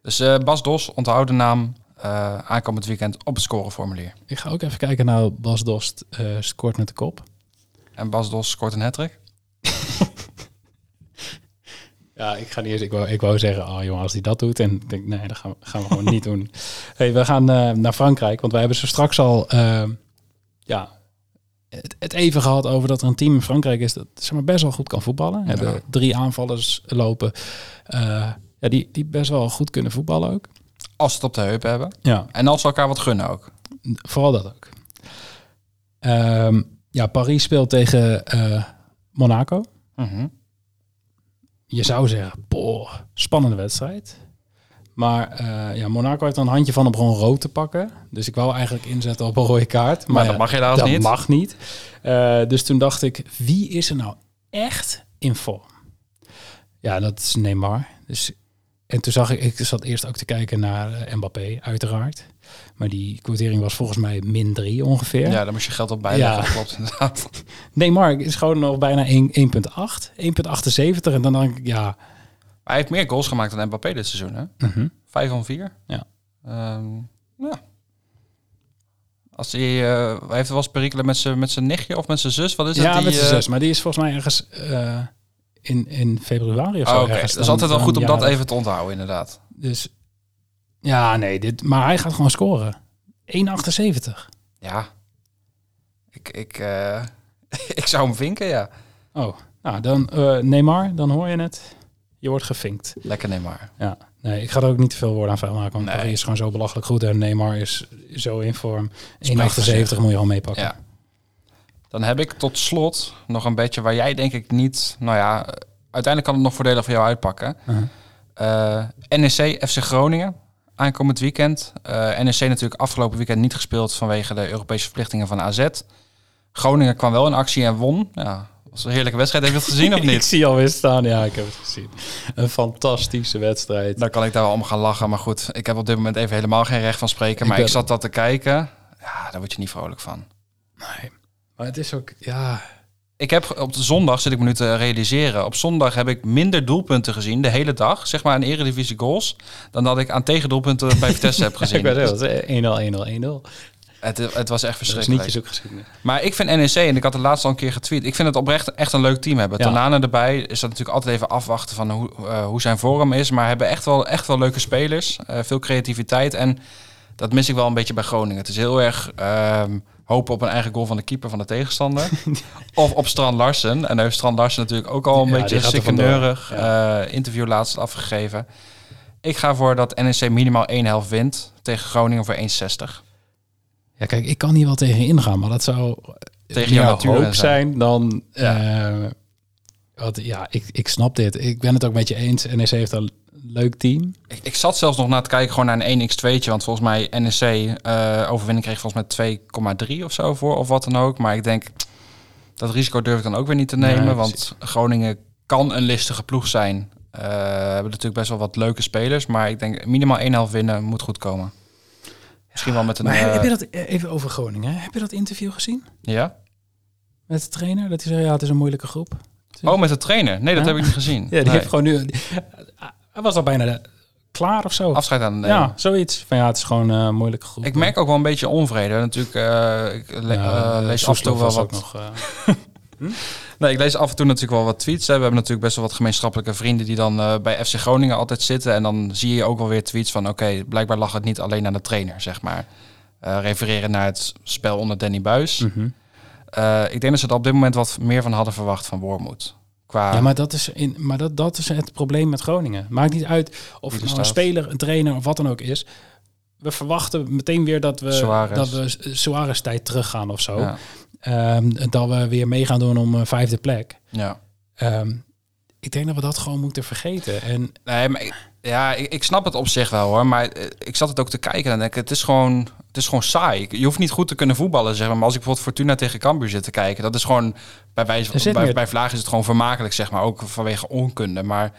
Dus eh, Bas Dos, onthoud de naam eh, aankomend weekend op het scoreformulier. Ik ga ook even kijken naar Bas Dost eh, scoort met de kop. En Bas Dos scoort een hattrick. Ja, ik ga niet eens. Ik wou, ik wou zeggen, oh jongen, als hij dat doet. En ik denk, nee, dat gaan we, gaan we gewoon niet doen. Hey, we gaan naar Frankrijk, want wij hebben zo straks al, ja, het, het even gehad over dat er een team in Frankrijk is dat zeg maar, best wel goed kan voetballen. We hebben drie aanvallers lopen, eh, ja, die, die best wel goed kunnen voetballen ook. Als ze het op de heup hebben. Ja, En als ze elkaar wat gunnen ook. vooral dat ook. Ehm, ja, Paris speelt tegen eh, Monaco. Mhm. je zou zeggen, boah, spannende wedstrijd. Maar eh, ja, Monaco heeft er een handje van om gewoon rood te pakken. Dus ik wou eigenlijk inzetten op een rode kaart. Maar, Maar ja, dat mag helaas dat niet. mag niet. Eh, dus toen dacht ik, wie is er nou echt in vorm? Ja, dat is Neymar. Dus, en toen zag ik, ik zat eerst ook te kijken naar eh, Mbappé, uiteraard. Maar die quotering was volgens mij min 3 ongeveer. Ja, daar moest je geld op bijleggen. Ja. Dat klopt inderdaad. Neymar is gewoon nog bijna 1 1,8. 1,78. En dan denk ik, ja... Hij heeft meer goals gemaakt dan Mbappé dit seizoen, hè? mhm. Vijf van vier. Ja. Ehm, ja. Als hij, eh, hij heeft wel eens perikelen met zijn met zijn nichtje of met zijn zus. Wat is ja, dat? met z'n eh, zus. Maar die is volgens mij ergens eh, in, in februari of zo. Oké, ergens dat is altijd wel goed om dat even te onthouden, inderdaad. Dus ja, nee, dit, maar hij gaat gewoon scoren. 1,78. Ja. Ik, ik, ik zou hem vinken, ja. Oh, nou dan Neymar, dan hoor je het. Je wordt gevinkt. Lekker Neymar. Ja, nee, ik ga er ook niet te veel woorden aan vuil maken. Want Nee. Paris is gewoon zo belachelijk goed. En Neymar is zo in vorm. 1,78 Spreekt voor zich. moet je gewoon meepakken. Ja. Dan heb ik tot slot nog een beetje waar jij denk ik niet... Nou ja, uiteindelijk kan het nog voordelig voor jou uitpakken. Uh-huh. Eh, NEC, FC Groningen. Aankomend weekend. Eh, NEC natuurlijk afgelopen weekend niet gespeeld vanwege de Europese verplichtingen van AZ. Groningen kwam wel in actie en won. Ja, was een heerlijke wedstrijd. Heb je het gezien of ik niet? zie alweer staan. Ja, ik heb het gezien. Een fantastische wedstrijd. Dan kan ik daar wel om gaan lachen. Maar goed, ik heb op dit moment even helemaal geen recht van spreken. Ik maar ben- ik zat dat te kijken. Ja, daar word je niet vrolijk van. Nee. Maar het is ook, ja... Ik heb op de zondag, zit ik me nu te realiseren. Op zondag heb ik minder doelpunten gezien de hele dag. Zeg maar aan eredivisie goals. Dan dat ik aan tegendoelpunten bij Vitesse heb gezien. Ik weet het, 1-0, 1-0, 1-0. Het, het was echt Dat is verschrikkelijk. niet ook geschiedenis. Maar ik vind NEC, en ik had het laatst al een keer getweet, ik vind het oprecht echt een leuk team hebben. Ja. Tanane erbij is dat natuurlijk altijd even afwachten van hoe, eh, hoe zijn vorm is. Maar hebben echt wel, echt wel leuke spelers, eh, veel creativiteit. En dat mis ik wel een beetje bij Groningen. Het is heel erg ehm, hopen op een eigen goal van de keeper van de tegenstander. of op Strand Larsen. En daar heeft Strand Larsen natuurlijk ook al een Ja, beetje sikkeneurig vandoor. eh, interview laatst afgegeven. Ik ga voor dat NEC minimaal één helft wint tegen Groningen voor 1,60. Ja, kijk, ik kan hier wel tegen ingaan, maar dat zou Tegen jouw natuur hoop zijn. zijn dan... Ja. eh, wat, ja, ik, ik snap dit. Ik ben het ook met je eens. NEC heeft een leuk team. Ik, ik zat zelfs nog na te kijken gewoon naar een 1x2'tje. Want volgens mij NEC eh overwinning kreeg volgens mij 2,3 of zo voor. Of wat dan ook. Maar ik denk, dat risico durf ik dan ook weer niet te nemen. Nee, want Groningen kan een listige ploeg zijn. Eh hebben natuurlijk best wel wat leuke spelers. Maar ik denk minimaal 1 helft winnen moet goed komen. Misschien wel met een... Maar eh, heb je dat even over Groningen? hè? Heb je dat interview gezien Ja? met de trainer? Dat hij zei, ja, het is een moeilijke groep. Oh, met de trainer? Nee, dat Ja. heb ik niet gezien. Ja, die Nee. heeft gewoon nu... Hij was al bijna de- klaar of zo. Afscheid aan de ja, zoiets. Van ja, het is gewoon eh, een moeilijke groep. Ik merk ook wel een beetje onvrede. Natuurlijk, eh, ik le- Ja, eh, lees af en toe wel wat... ook nog... eh, Nee, ik lees af en toe natuurlijk wel wat tweets. Hè. We hebben natuurlijk best wel wat gemeenschappelijke vrienden die dan eh, bij FC Groningen altijd zitten. En dan zie je ook wel weer tweets van oké, blijkbaar lag het niet alleen aan de trainer, zeg maar. Eh, refereren naar het spel onder Danny Buis. mhm. Eh, ik denk dat ze er op dit moment wat meer van hadden verwacht van Wormoed. Qua Ja, maar dat is, in, maar dat, dat is het probleem met Groningen. Maakt niet uit of het nou een speler, een trainer of wat dan ook is. We verwachten meteen weer dat we, Suarez. dat we Suarez tijd teruggaan of zo. Ja, Ehm, dat we weer mee gaan doen om een vijfde plek. ja. Ehm, ik denk dat we dat gewoon moeten vergeten. En Nee, maar ik, ja, ik, ik snap het op zich wel hoor. Maar eh, ik zat het ook te kijken en denk ik, het is gewoon, het is gewoon saai. Je hoeft niet goed te kunnen voetballen, zeg maar. Maar als ik bijvoorbeeld Fortuna tegen Cambuur zit te kijken, dat is gewoon bij wijze bij, bij Vlaag is het gewoon vermakelijk, zeg maar. Ook vanwege onkunde. Maar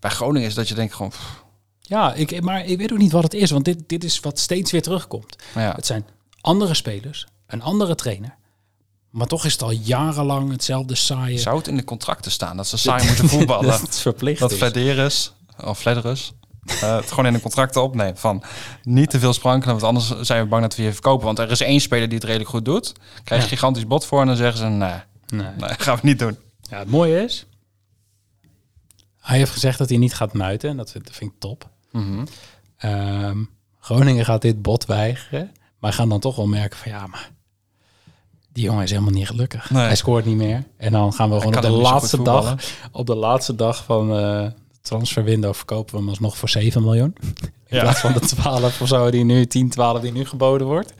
bij Groningen is dat je denkt gewoon, pff, ja, ik, maar ik weet ook niet wat het is. Want dit, dit is wat steeds weer terugkomt. ja. Het zijn andere spelers, een andere trainer. Maar toch is het al jarenlang hetzelfde saaie. Zou het in de contracten staan dat ze saai moeten voetballen? dat het verplicht dat is. Flederis, of Flederis, eh, het gewoon in de contracten opneemt van niet te veel sprankelen, want anders zijn we bang dat we je verkopen. Want er is één speler die het redelijk goed doet, krijg je Ja. gigantisch bod voor en dan zeggen ze nee, Nee. nee gaan we niet doen. Ja, het mooie is, hij heeft gezegd dat hij niet gaat muiten. En dat vind ik top. Mhm. Ehm, Groningen gaat dit bot weigeren. Maar gaan dan toch wel merken van ja, maar die jongen is helemaal niet gelukkig. Nee. Hij scoort niet meer. En dan gaan we gewoon op de, laatste dag, op de laatste dag van eh transferwindow verkopen we hem alsnog voor 7 miljoen. In Ja. plaats van de 12 of zo die nu, 10, 12 die nu geboden wordt.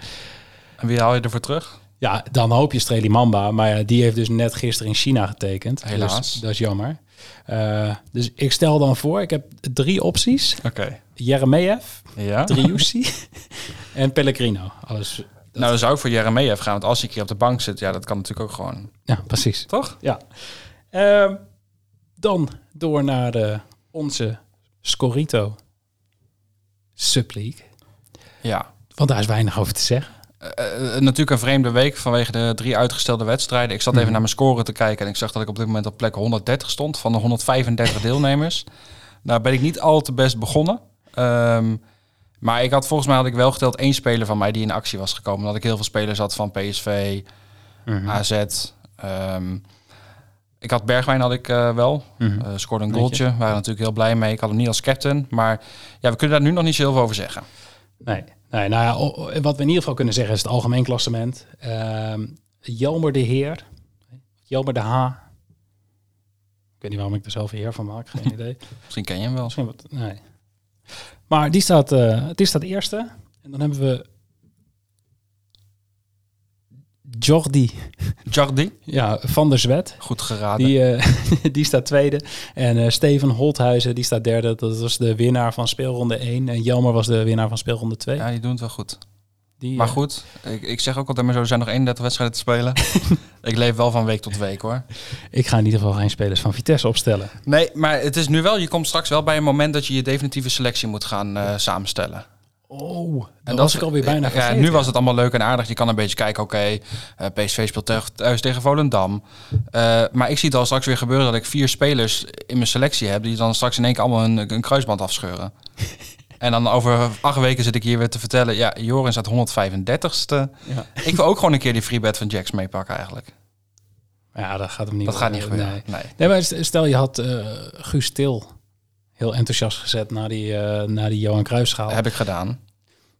En wie haal je ervoor terug? Ja, dan hoop je Streli Mamba. Maar ja, die heeft dus net gisteren in China getekend. Helaas. Dus dat is jammer. Eh, dus ik stel dan voor, ik heb drie opties. Oké. Jeremejeff, Ja. Driussi en Pellegrino. Alles, Nou, dan zou ik voor Jeremejeff gaan, want als een keer op de bank zit, ja, dat kan natuurlijk ook gewoon. ja, precies. Toch? Ja. Ehm, dan door naar de, onze Scorito Subleague. Ja. Want daar is weinig over te zeggen. Eh, eh, natuurlijk een vreemde week vanwege de drie uitgestelde wedstrijden. Ik zat Mhm. even naar mijn score te kijken en ik zag dat ik op dit moment op plek 130 stond van de 135 deelnemers. Nou ben ik niet al te best begonnen. Ehm, maar ik had volgens mij had ik wel geteld één speler van mij die in actie was gekomen. Dat ik heel veel spelers had van PSV, AZ. ehm, ik had Bergwijn had ik eh, wel. Mhm. Eh, scoorde een goaltje. We waren natuurlijk heel blij mee. Ik had hem niet als captain. Maar ja, we kunnen daar nu nog niet zo heel veel over zeggen. Nee, nee nou ja, wat we in ieder geval kunnen zeggen is het algemeen klassement. Jelmer de Heer, Jelmer de H. Ik weet niet waarom ik er zelf heer van maak, geen idee. Misschien ken je hem wel. Misschien wat, nee. Maar die staat, eh die staat eerste. En dan hebben we Jordi Jardi, ja, van der Zwet. goed geraden. Die, eh, die staat tweede. En eh, Steven Holthuizen, die staat derde. Dat was de winnaar van speelronde 1. En Jelmer was de winnaar van speelronde 2. Ja, die doen het wel goed. die, Maar eh, goed, ik, ik zeg ook altijd maar zo, er zijn nog 31 wedstrijden te spelen. ik leef wel van week tot week hoor. Ik ga in ieder geval geen spelers van Vitesse opstellen. Nee, maar het is nu wel, je komt straks wel bij een moment dat je je definitieve selectie moet gaan samenstellen. Oh, En dat was ik alweer bijna Ja, nu was het allemaal leuk en aardig. Je kan een beetje kijken, oké, eh, PSV speelt thuis, tegen Volendam. Eh, maar ik zie het al straks weer gebeuren dat ik vier spelers in mijn selectie heb... die dan straks in één keer allemaal een, een kruisband afscheuren. En dan over acht weken zit ik hier weer te vertellen... ja, Joris staat 135ste. Ja. Ik wil ook gewoon een keer die freebet van Jax meepakken eigenlijk. ja, dat gaat hem niet Dat gaat niet gebeuren. Nee. Nee. Nee, maar st- stel je had eh Guus Til heel enthousiast gezet naar die, eh naar die Johan Cruijffschaal. Heb ik gedaan.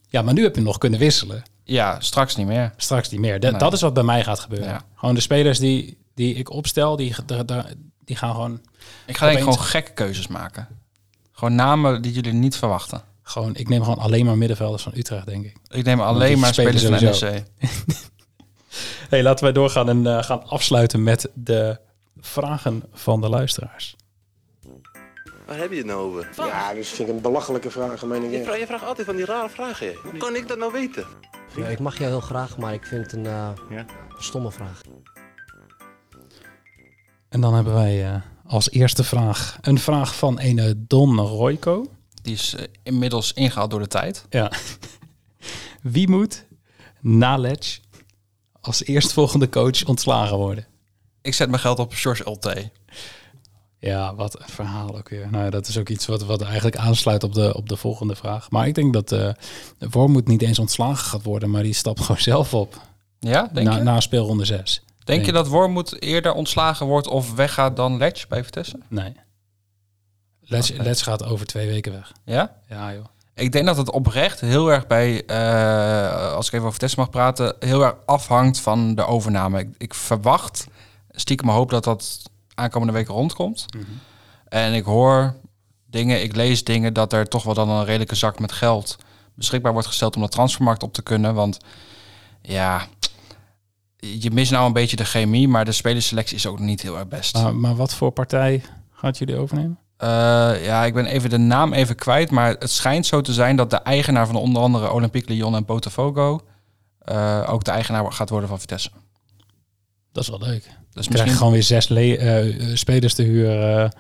Ja, maar nu heb je nog kunnen wisselen. Ja, straks niet meer. Straks niet meer. Dat- Nee. Dat is wat bij mij gaat gebeuren. Ja. Gewoon de spelers die, die ik opstel, die, die gaan gewoon, Ik ga denk gewoon gekke keuzes maken. Gewoon namen die jullie niet verwachten. gewoon... Ik neem gewoon alleen maar middenvelders van Utrecht, denk ik. Ik neem alleen maar spelers van. NEC. hey, laten wij doorgaan en eh, gaan afsluiten met de vragen van de luisteraars. Waar heb je het nou over? Ja, dus vind ik een belachelijke vraag, meen ik. Je, vraagt, je vraagt altijd van die rare vragen. hè. Hoe kan ik dat nou weten? Ja, ik mag jou heel graag, maar ik vind het een eh, Ja. stomme vraag. En dan hebben wij eh, als eerste vraag een vraag van ene Don Royco. Die is eh, inmiddels ingehaald door de tijd. Ja. Wie moet na Ledge als eerstvolgende coach ontslagen worden? Ik zet mijn geld op George Ulte. Ja, wat een verhaal ook weer. Nou ja, dat is ook iets wat, wat eigenlijk aansluit op de, op de volgende vraag. Maar ik denk dat eh Wormoed niet eens ontslagen gaat worden, maar die stapt gewoon zelf op. Ja, denk na, je? na speelronde 6. denk je dat Wormoed eerder ontslagen wordt of weggaat dan Ledge bij Vitesse? Nee. Oké. Let's gaat over twee weken weg. Ja? Ja, joh. Ik denk dat het oprecht heel erg bij, eh, als ik even over Vitesse mag praten, heel erg afhangt van de overname. Ik, ik verwacht, stiekem hoop dat dat aankomende week rondkomt. En ik hoor dingen, ik lees dingen dat er toch wel dan een redelijke zak met geld beschikbaar wordt gesteld om de transfermarkt op te kunnen. Want ja, je mist nou een beetje de chemie, maar de spelerselectie is ook niet heel erg best. Maar, maar wat voor partij gaat jullie overnemen? Eh, ja, ik ben even de naam even kwijt, maar het schijnt zo te zijn dat de eigenaar van onder andere Olympique Lyon en Botafogo eh, ook de eigenaar gaat worden van Vitesse. Dat is wel leuk. Dus Dus krijg misschien gewoon weer zes eh, spelers te huur eh,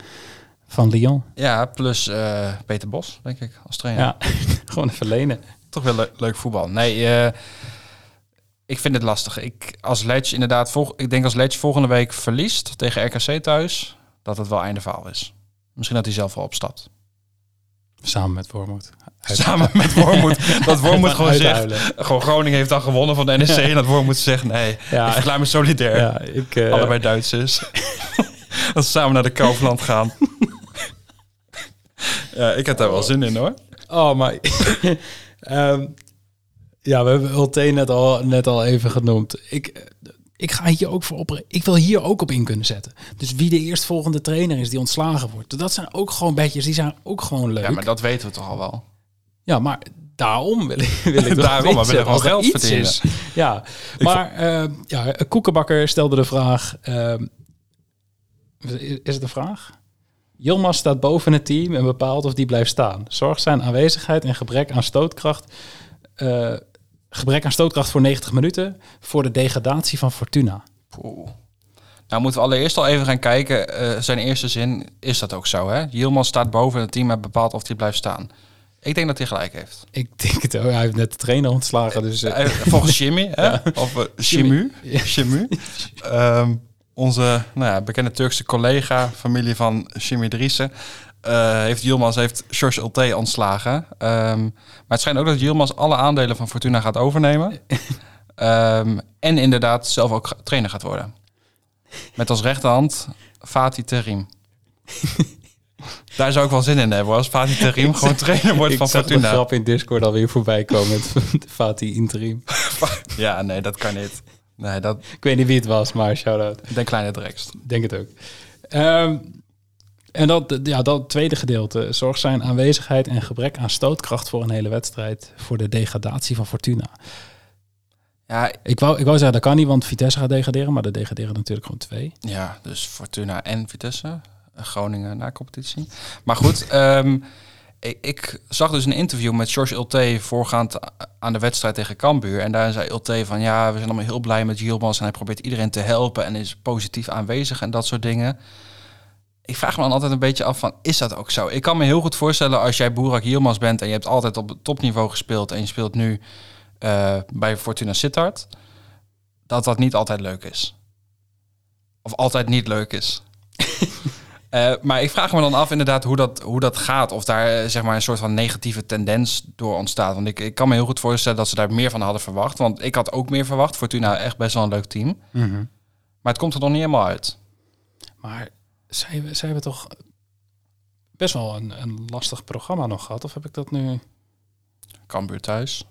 van Lyon. ja, plus eh, Peter Bos, denk ik, als trainer. Ja, gewoon even lenen. Toch wel le- leuk voetbal. Nee, ik vind het lastig. Ik als Ledge inderdaad, volg, ik denk als Ledge volgende week verliest tegen RKC thuis, dat het wel einde verhaal is. Misschien dat hij zelf wel opstapt. Samen met Wormoed. Samen met Wormoed. Dat Wormoed gewoon zegt, gewoon Groningen heeft dan gewonnen van de NEC. En dat Wormoed zegt, nee, Ja. ik verklaar me solidair. Ja, ik... eh, Allebei Duitsers. dat ze samen naar de Kaufland gaan. ja, ik heb daar wel zin in hoor. Oh, maar... Ehm, ja, we hebben Ulte net al, net al even genoemd. Ik, ik ga hier ook voor op... Ik wil hier ook op in kunnen zetten. Dus wie de eerstvolgende trainer is die ontslagen wordt. Dat zijn ook gewoon bedjes, die zijn ook gewoon leuk. Ja, maar dat weten we toch al wel. Ja, maar daarom wil ik, wil ik Daarom, als er gewoon geld iets verdienen. is. Ja, maar eh, ja, Koekenbakker stelde de vraag... ehm, is het een vraag? Yilmaz staat boven het team en bepaalt of die blijft staan. Zorgt zijn aanwezigheid en gebrek aan stootkracht... eh, gebrek aan stootkracht voor 90 minuten... voor de degradatie van Fortuna. Poeh. Nou moeten we allereerst al even gaan kijken. eh, zijn eerste zin, is dat ook zo hè? Yilmaz staat boven het team en bepaalt of hij blijft staan. Ik denk dat hij gelijk heeft. Ik denk het ook. Hij heeft net de trainer ontslagen, dus... eh, Eh, Volgens Jimmy, hè? Of uh. Shimu. Ehm, onze nou ja, bekende Turkse collega, familie van Jimmy Driessen, eh, heeft Yilmaz heeft George Ulte ontslagen. Ehm, maar het schijnt ook dat Yilmaz alle aandelen van Fortuna gaat overnemen. Ehm, en inderdaad zelf ook trainer gaat worden. Met als rechterhand Fatih Terim. Daar zou ik wel zin in hebben, als Fatih Terim gewoon trainer wordt ik van zag Fortuna. grap in Discord alweer voorbij komen met Fatih interim. Ja, nee, dat kan niet. Nee, dat Ik weet niet wie het was, maar shout-out. de kleine drekst. denk het ook. Ehm, en dat, ja, dat tweede gedeelte. Zorgt zijn aanwezigheid en gebrek aan stootkracht voor een hele wedstrijd. Voor de degradatie van Fortuna. Ja, Ik wou, ik wou zeggen, dat kan niet, want Vitesse gaat degraderen. Maar er degraderen natuurlijk gewoon twee. Ja, dus Fortuna en Vitesse. Eh, Groningen na competitie. Maar goed, ehm, ik, ik zag dus een interview met George Ulte voorgaand aan de wedstrijd tegen Cambuur. En daar zei Ulte van ja, we zijn allemaal heel blij met Yilmaz en hij probeert iedereen te helpen en is positief aanwezig en dat soort dingen. Ik vraag me dan altijd een beetje af van, is dat ook zo? Ik kan me heel goed voorstellen als jij Boerak Yilmaz bent en je hebt altijd op het topniveau gespeeld en je speelt nu eh, bij Fortuna Sittard, dat dat niet altijd leuk is. Of altijd niet leuk is. Eh, maar ik vraag me dan af inderdaad hoe dat, hoe dat gaat. Of daar eh, zeg maar een soort van negatieve tendens door ontstaat. Want ik, ik kan me heel goed voorstellen dat ze daar meer van hadden verwacht. Want ik had ook meer verwacht. Fortuna echt best wel een leuk team. Mhm. Maar het komt er nog niet helemaal uit. Maar zij, zij hebben toch best wel een, een lastig programma nog gehad? Of heb ik dat nu... Cambuur thuis.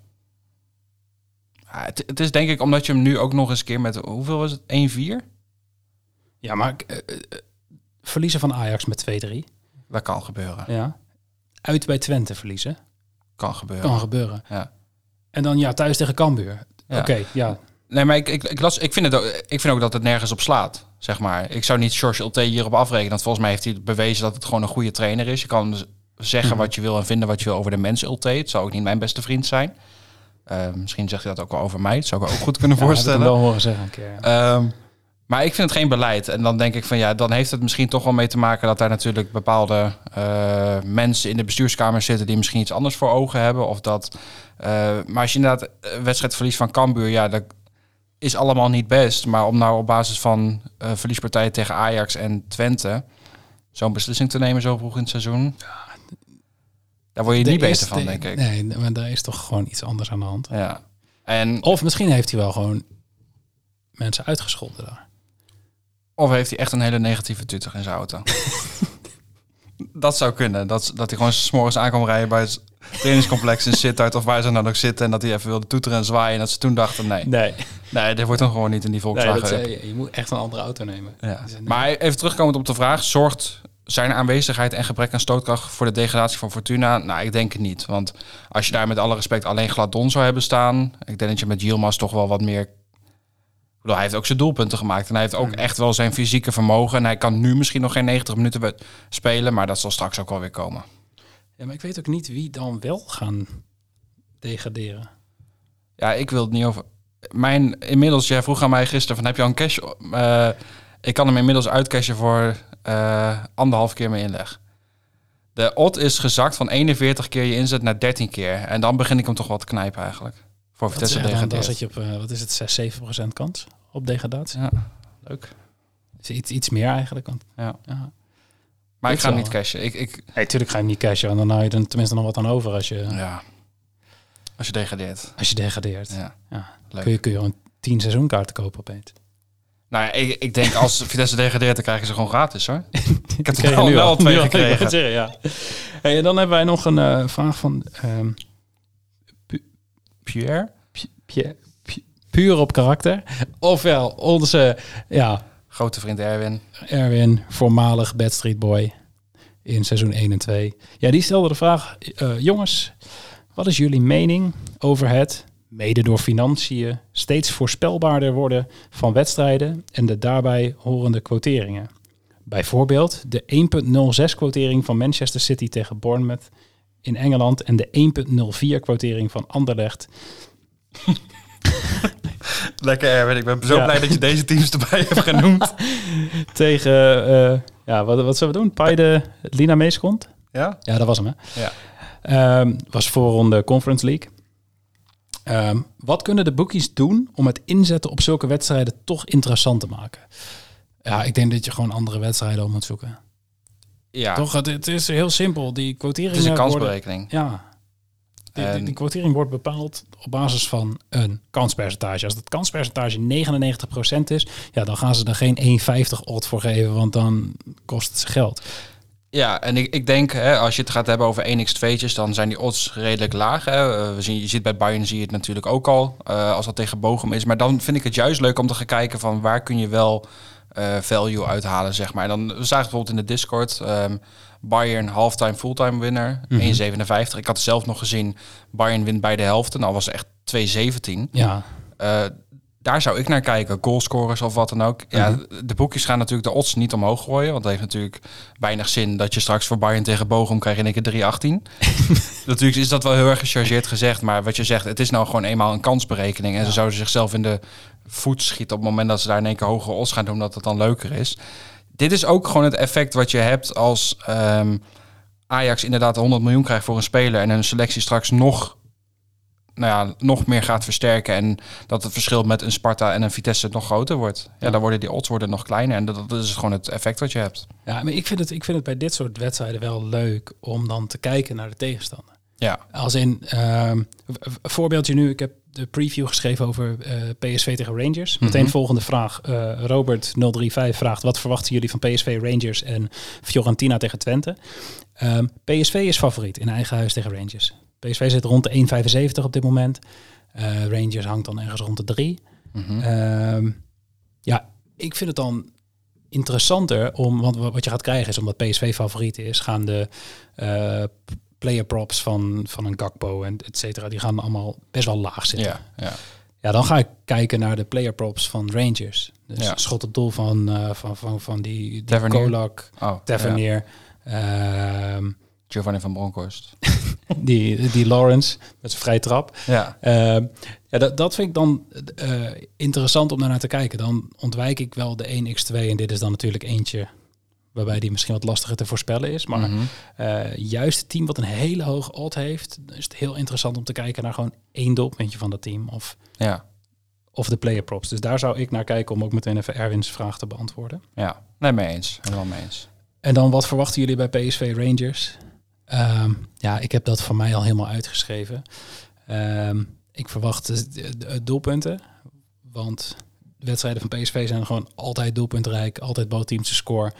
Ja, het, het is denk ik omdat je hem nu ook nog eens een keer met... Hoeveel was het? 1-4? Ja, maar eh, verliezen van Ajax met 2-3. Dat kan gebeuren. Ja. Uit bij Twente verliezen. Kan gebeuren. Kan gebeuren. Ja. En dan ja, thuis tegen Cambuur. Ja. Oké, ja. Nee, maar ik, ik, ik, las, ik, vind het ook, ik vind ook dat het nergens op slaat, zeg maar. Ik zou niet George Ulte hierop afrekenen. Want volgens mij heeft hij bewezen dat het gewoon een goede trainer is. Je kan zeggen Mhm. wat je wil en vinden wat je wil over de mens Ulte. Het zou ook niet mijn beste vriend zijn. Eh, misschien zegt hij dat ook wel over mij. Dat zou ik ook goed kunnen Ja, voorstellen. wel horen zeggen een keer. ja. Maar ik vind het geen beleid. En dan denk ik van ja, dan heeft het misschien toch wel mee te maken dat daar natuurlijk bepaalde eh, mensen in de bestuurskamer zitten die misschien iets anders voor ogen hebben. Of dat. eh, maar als je inderdaad een wedstrijd verliest van Cambuur, ja, dat is allemaal niet best. Maar om nou op basis van eh, verliespartijen tegen Ajax en Twente zo'n beslissing te nemen zo vroeg in het seizoen. Daar word je niet beter van, denk ik. Nee, maar daar is toch gewoon iets anders aan de hand. Ja. En, Of misschien heeft hij wel gewoon mensen uitgescholden daar. Of heeft hij echt een hele negatieve tutter in zijn auto? dat zou kunnen. Dat, dat hij gewoon s'morgens aankwam rijden bij het trainingscomplex in Sittard of waar ze dan ook zitten. En dat hij even wilde toeteren en zwaaien. En dat ze toen dachten, nee, Nee, nee dit wordt dan gewoon niet in die nee Volkswagen. Up. eh, je moet echt een andere auto nemen. ja. Nee. Maar even terugkomend op de vraag. Zorgt zijn aanwezigheid en gebrek aan stootkracht voor de degradatie van Fortuna? Nou, ik denk het niet. Want als je daar met alle respect alleen Gladon zou hebben staan... Ik denk dat je met Yilmaz toch wel wat meer... Hij heeft ook zijn doelpunten gemaakt. En hij heeft ook echt wel zijn fysieke vermogen. En hij kan nu misschien nog geen 90 minuten spelen. Maar dat zal straks ook wel weer komen. Ja, maar ik weet ook niet wie dan wel gaan degraderen. Ja, ik wil het niet over... Mijn, inmiddels, jij vroeg aan mij gisteren van heb je al een cash? Eh, ik kan hem inmiddels uitcashen voor eh, anderhalf keer mijn inleg. De odd is gezakt van 41 keer je inzet naar 13 keer. En dan begin ik hem toch wat te knijpen eigenlijk. Voor Dat Vitesse ja, dan, degradeert. zit je op, eh, wat is het, 6, 7 procent kans op degradatie. Ja, leuk. Dus iets, iets meer eigenlijk. Want, Ja. ja. Maar ik ga hem niet cashen. Ik, ik, Nee, tuurlijk ga je hem niet cashen. Want dan hou je er tenminste nog wat aan over als je, ja. Als je degradeert. als je degradeert. Ja, Ja. leuk. Kun, je, kun je gewoon 10 seizoenkaarten kopen opeens. Nou ja, ik, ik denk als Vitesse degradeert, dan krijgen ze gewoon gratis hoor. Ik heb er al nu twee al, wou gekregen. zeggen, ja. Hey, en dan hebben wij nog een eh, vraag van ehm, Pierre? Pierre, puur op karakter. Ofwel onze ja, Grote vriend Erwin. Erwin, voormalig Bad Street Boy in seizoen 1 en 2. Ja, die stelde de vraag, eh, jongens, wat is jullie mening over het, mede door financiën, steeds voorspelbaarder worden van wedstrijden en de daarbij horende quoteringen? Bijvoorbeeld de 1.06 quotering van Manchester City tegen Bournemouth in Engeland en de 1.04 quotering van Anderlecht Lekker Erwin, ik ben zo Ja. blij dat je deze teams erbij hebt genoemd. tegen, eh, ja, wat, wat zullen we doen? Paide Lina Meeskont? Ja? Ja, dat was hem, hè? Ja. Ehm, was voorronde Conference League. Ehm, wat kunnen de bookies doen om het inzetten op zulke wedstrijden toch interessant te maken? Ja, ik denk dat je gewoon andere wedstrijden op moet zoeken. Ja, Toch, het, het is heel simpel. Die quoteringen het is een worden- kansberekening. Ja. En- die quotering wordt bepaald op basis van een kanspercentage. Als dat kanspercentage 99% is, ja, dan gaan ze er geen 1,50 odd voor geven, want dan kost het ze geld. Ja, en ik, ik denk, hè, als je het gaat hebben over 1x2'tjes, dan zijn die odds redelijk laag. Hè. Eh, We zien, je ziet bij Bayern zie je het natuurlijk ook al, eh, als dat tegen Bochum is. Maar dan vind ik het juist leuk om te gaan kijken van waar kun je wel eh, value uithalen, zeg maar. En dan we zagen het bijvoorbeeld in de Discord, ehm, Bayern halftime, fulltime winner, Mhm. 1,57. Ik had zelf nog gezien, Bayern wint bij de helft, nou was het echt 2,17. Ja, Eh, daar zou ik naar kijken. Goalscorers of wat dan ook. Ja, Mhm. de boekjes gaan natuurlijk de odds niet omhoog gooien. Want het heeft natuurlijk weinig zin dat je straks voor Bayern tegen Bochum krijgt in één keer 3-18. natuurlijk is dat wel heel erg gechargeerd gezegd. Maar wat je zegt, het is nou gewoon eenmaal een kansberekening. En ze zouden zichzelf in de voet schieten op het moment dat ze daar in één keer hogere odds gaan doen. Dat het dan leuker is. Dit is ook gewoon het effect wat je hebt als ehm, Ajax inderdaad 100 miljoen krijgt voor een speler. En een selectie straks nog nou ja, nog meer gaat versterken. En dat het verschil met een Sparta en een Vitesse nog groter wordt. Ja, dan worden die odds worden nog kleiner. En dat, dat is gewoon het effect wat je hebt. Ja, maar ik vind, het, ik vind het bij dit soort wedstrijden wel leuk om dan te kijken naar de tegenstander. Ja. Als in, een voorbeeldje nu, ik heb de preview geschreven over eh, PSV tegen Rangers. Meteen Mhm. volgende vraag. Eh, Robert 035 vraagt, wat verwachten jullie van PSV, Rangers en Fiorentina tegen Twente? Ehm, PSV is favoriet in eigen huis tegen Rangers. PSV zit rond de 1,75 op dit moment. Eh, Rangers hangt dan ergens rond de 3. Mhm. Ehm, ja, ik vind het dan interessanter om, want wat je gaat krijgen is omdat PSV favoriet is, gaan de player props van, van een Gakpo en et cetera, die gaan allemaal best wel laag zitten. Ja, ja. Ja, dan ga ik kijken naar de player props van Rangers. Dus Ja. schot op doel van, eh, van, van, van die, die Tavernier. Kolak, Oh, Tavernier, ehm, Giovanni van Bronckhorst. die, die Lawrence met zijn vrije trap. Ja. Ehm, ja, dat, dat vind ik dan eh, interessant om daarnaar te kijken. Dan ontwijk ik wel de 1x2 en dit is dan natuurlijk eentje waarbij die misschien wat lastiger te voorspellen is. Maar Mhm. eh, juist het team wat een hele hoge odd heeft, is het heel interessant om te kijken naar gewoon één doelpuntje van dat team of, Ja. of de player props. Dus daar zou ik naar kijken om ook meteen even Erwin's vraag te beantwoorden. Ja, nee, mee eens. Helemaal mee eens. En dan wat verwachten jullie bij PSV Rangers? Ehm, ja, ik heb dat voor mij al helemaal uitgeschreven. Ehm, ik verwacht de- de- de doelpunten. Want de wedstrijden van PSV zijn gewoon altijd doelpuntrijk. Altijd te score.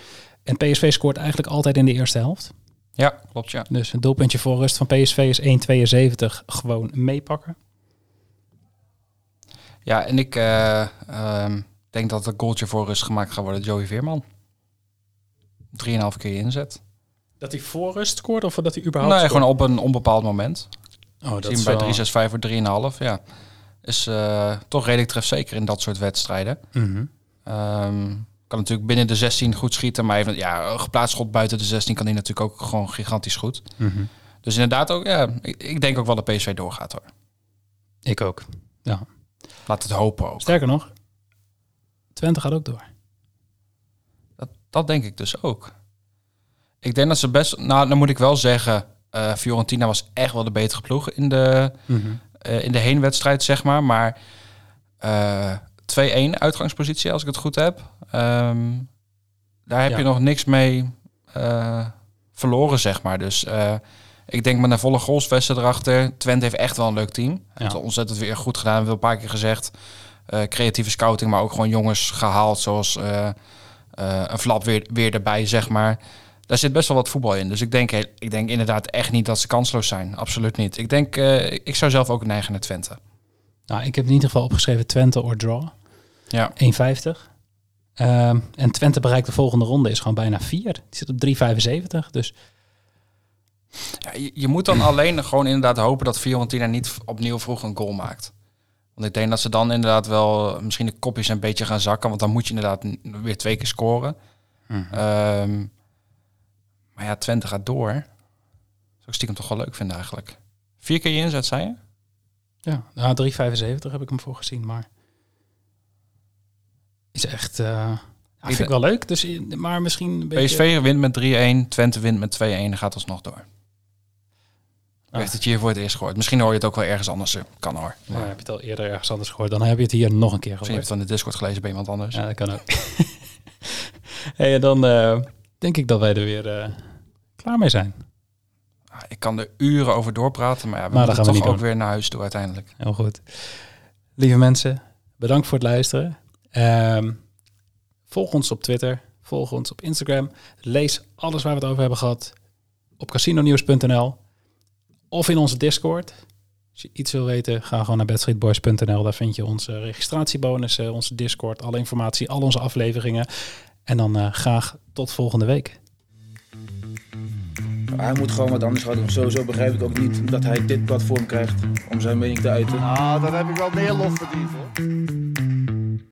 En PSV scoort eigenlijk altijd in de eerste helft. Ja, klopt ja. Dus een doelpuntje voor rust van PSV is 1,72 gewoon meepakken. Ja, en ik eh, ehm, denk dat het goaltje voor rust gemaakt gaat worden. Joey Veerman. 3,5 keer inzet. Dat hij voor rust scoort of dat hij überhaupt Nee, scoort? gewoon op een onbepaald moment. Oh, dat Zien is bij wel- 365 voor 3,5. Ja. Is eh, toch redelijk trefzeker in dat soort wedstrijden. Mhm. Ehm, kan natuurlijk binnen de 16 goed schieten. Maar even, ja, een geplaatst schot buiten de 16 kan hij natuurlijk ook gewoon gigantisch goed. Mhm. Dus inderdaad ook, ja, ik, ik denk ook wel dat PSV doorgaat hoor. Ik ook. Ja. Laat het hopen ook. Sterker nog, Twente gaat ook door. Dat, dat denk ik dus ook. Ik denk dat ze best... Nou, dan moet ik wel zeggen... eh, Fiorentina was echt wel de betere ploeg in de, Mhm. eh, in de heenwedstrijd, zeg maar. Maar eh 2-1 uitgangspositie, als ik het goed heb. Ehm, daar heb Ja. je nog niks mee eh, verloren, zeg maar. Dus eh, ik denk met een volle goalsvesten erachter. Twente heeft echt wel een leuk team. Het is ontzettend weer goed gedaan. We hebben een paar keer gezegd. eh, creatieve scouting, maar ook gewoon jongens gehaald. Zoals een flap weer, weer erbij, zeg maar. Daar zit best wel wat voetbal in. Dus ik denk, ik denk inderdaad echt niet dat ze kansloos zijn. Absoluut niet. Ik denk, ik zou zelf ook neigen naar Twente. Nou, ik heb in ieder geval opgeschreven Twente or draw. Ja. 1,50. Ehm, en Twente bereikt de volgende ronde is gewoon bijna 4. Die zit op 3,75. Dus Ja, je, je moet dan alleen gewoon inderdaad hopen dat Fiorentina niet opnieuw vroeg een goal maakt. Want ik denk dat ze dan inderdaad wel eh, misschien de kopjes een beetje gaan zakken. Want dan moet je inderdaad weer twee keer scoren. Ehm, maar ja, Twente gaat door. Zou ik stiekem toch wel leuk vinden eigenlijk. Vier keer je inzet, zei je? Ja, nou, 3,75 heb ik hem voor gezien. Maar is echt... eh ja, vind ik wel leuk. Dus, maar misschien een beetje... PSV wint met 3-1, Twente wint met 2-1 en gaat alsnog door. Ik Ah. heb het hier voor het eerst gehoord. Misschien hoor je het ook wel ergens anders. eh, Kan hoor. Maar heb je het al eerder ergens anders gehoord. Dan heb je het hier nog een keer Misschien heb gehoord. je het van de Discord gelezen bij iemand anders. Ja, dat kan ook. hey, dan eh, denk ik dat wij er weer eh, klaar mee zijn. Ik kan er uren over doorpraten, maar ja, we Maar moeten gaan toch ook weer naar huis toe uiteindelijk. Heel goed. Lieve mensen, bedankt voor het luisteren. Ehm, volg ons op Twitter, volg ons op Instagram. Lees alles waar we het over hebben gehad op casinonews.nl of in onze Discord. Als je iets wil weten, ga gewoon naar bedstreetboys.nl. Daar vind je onze registratiebonussen, onze Discord, alle informatie, al onze afleveringen. En dan eh, graag tot volgende week. Hij moet gewoon wat anders doen. Sowieso begrijp ik ook niet dat hij dit platform krijgt om zijn mening te uiten. Ah, dan heb ik wel meer lof verdiend hoor.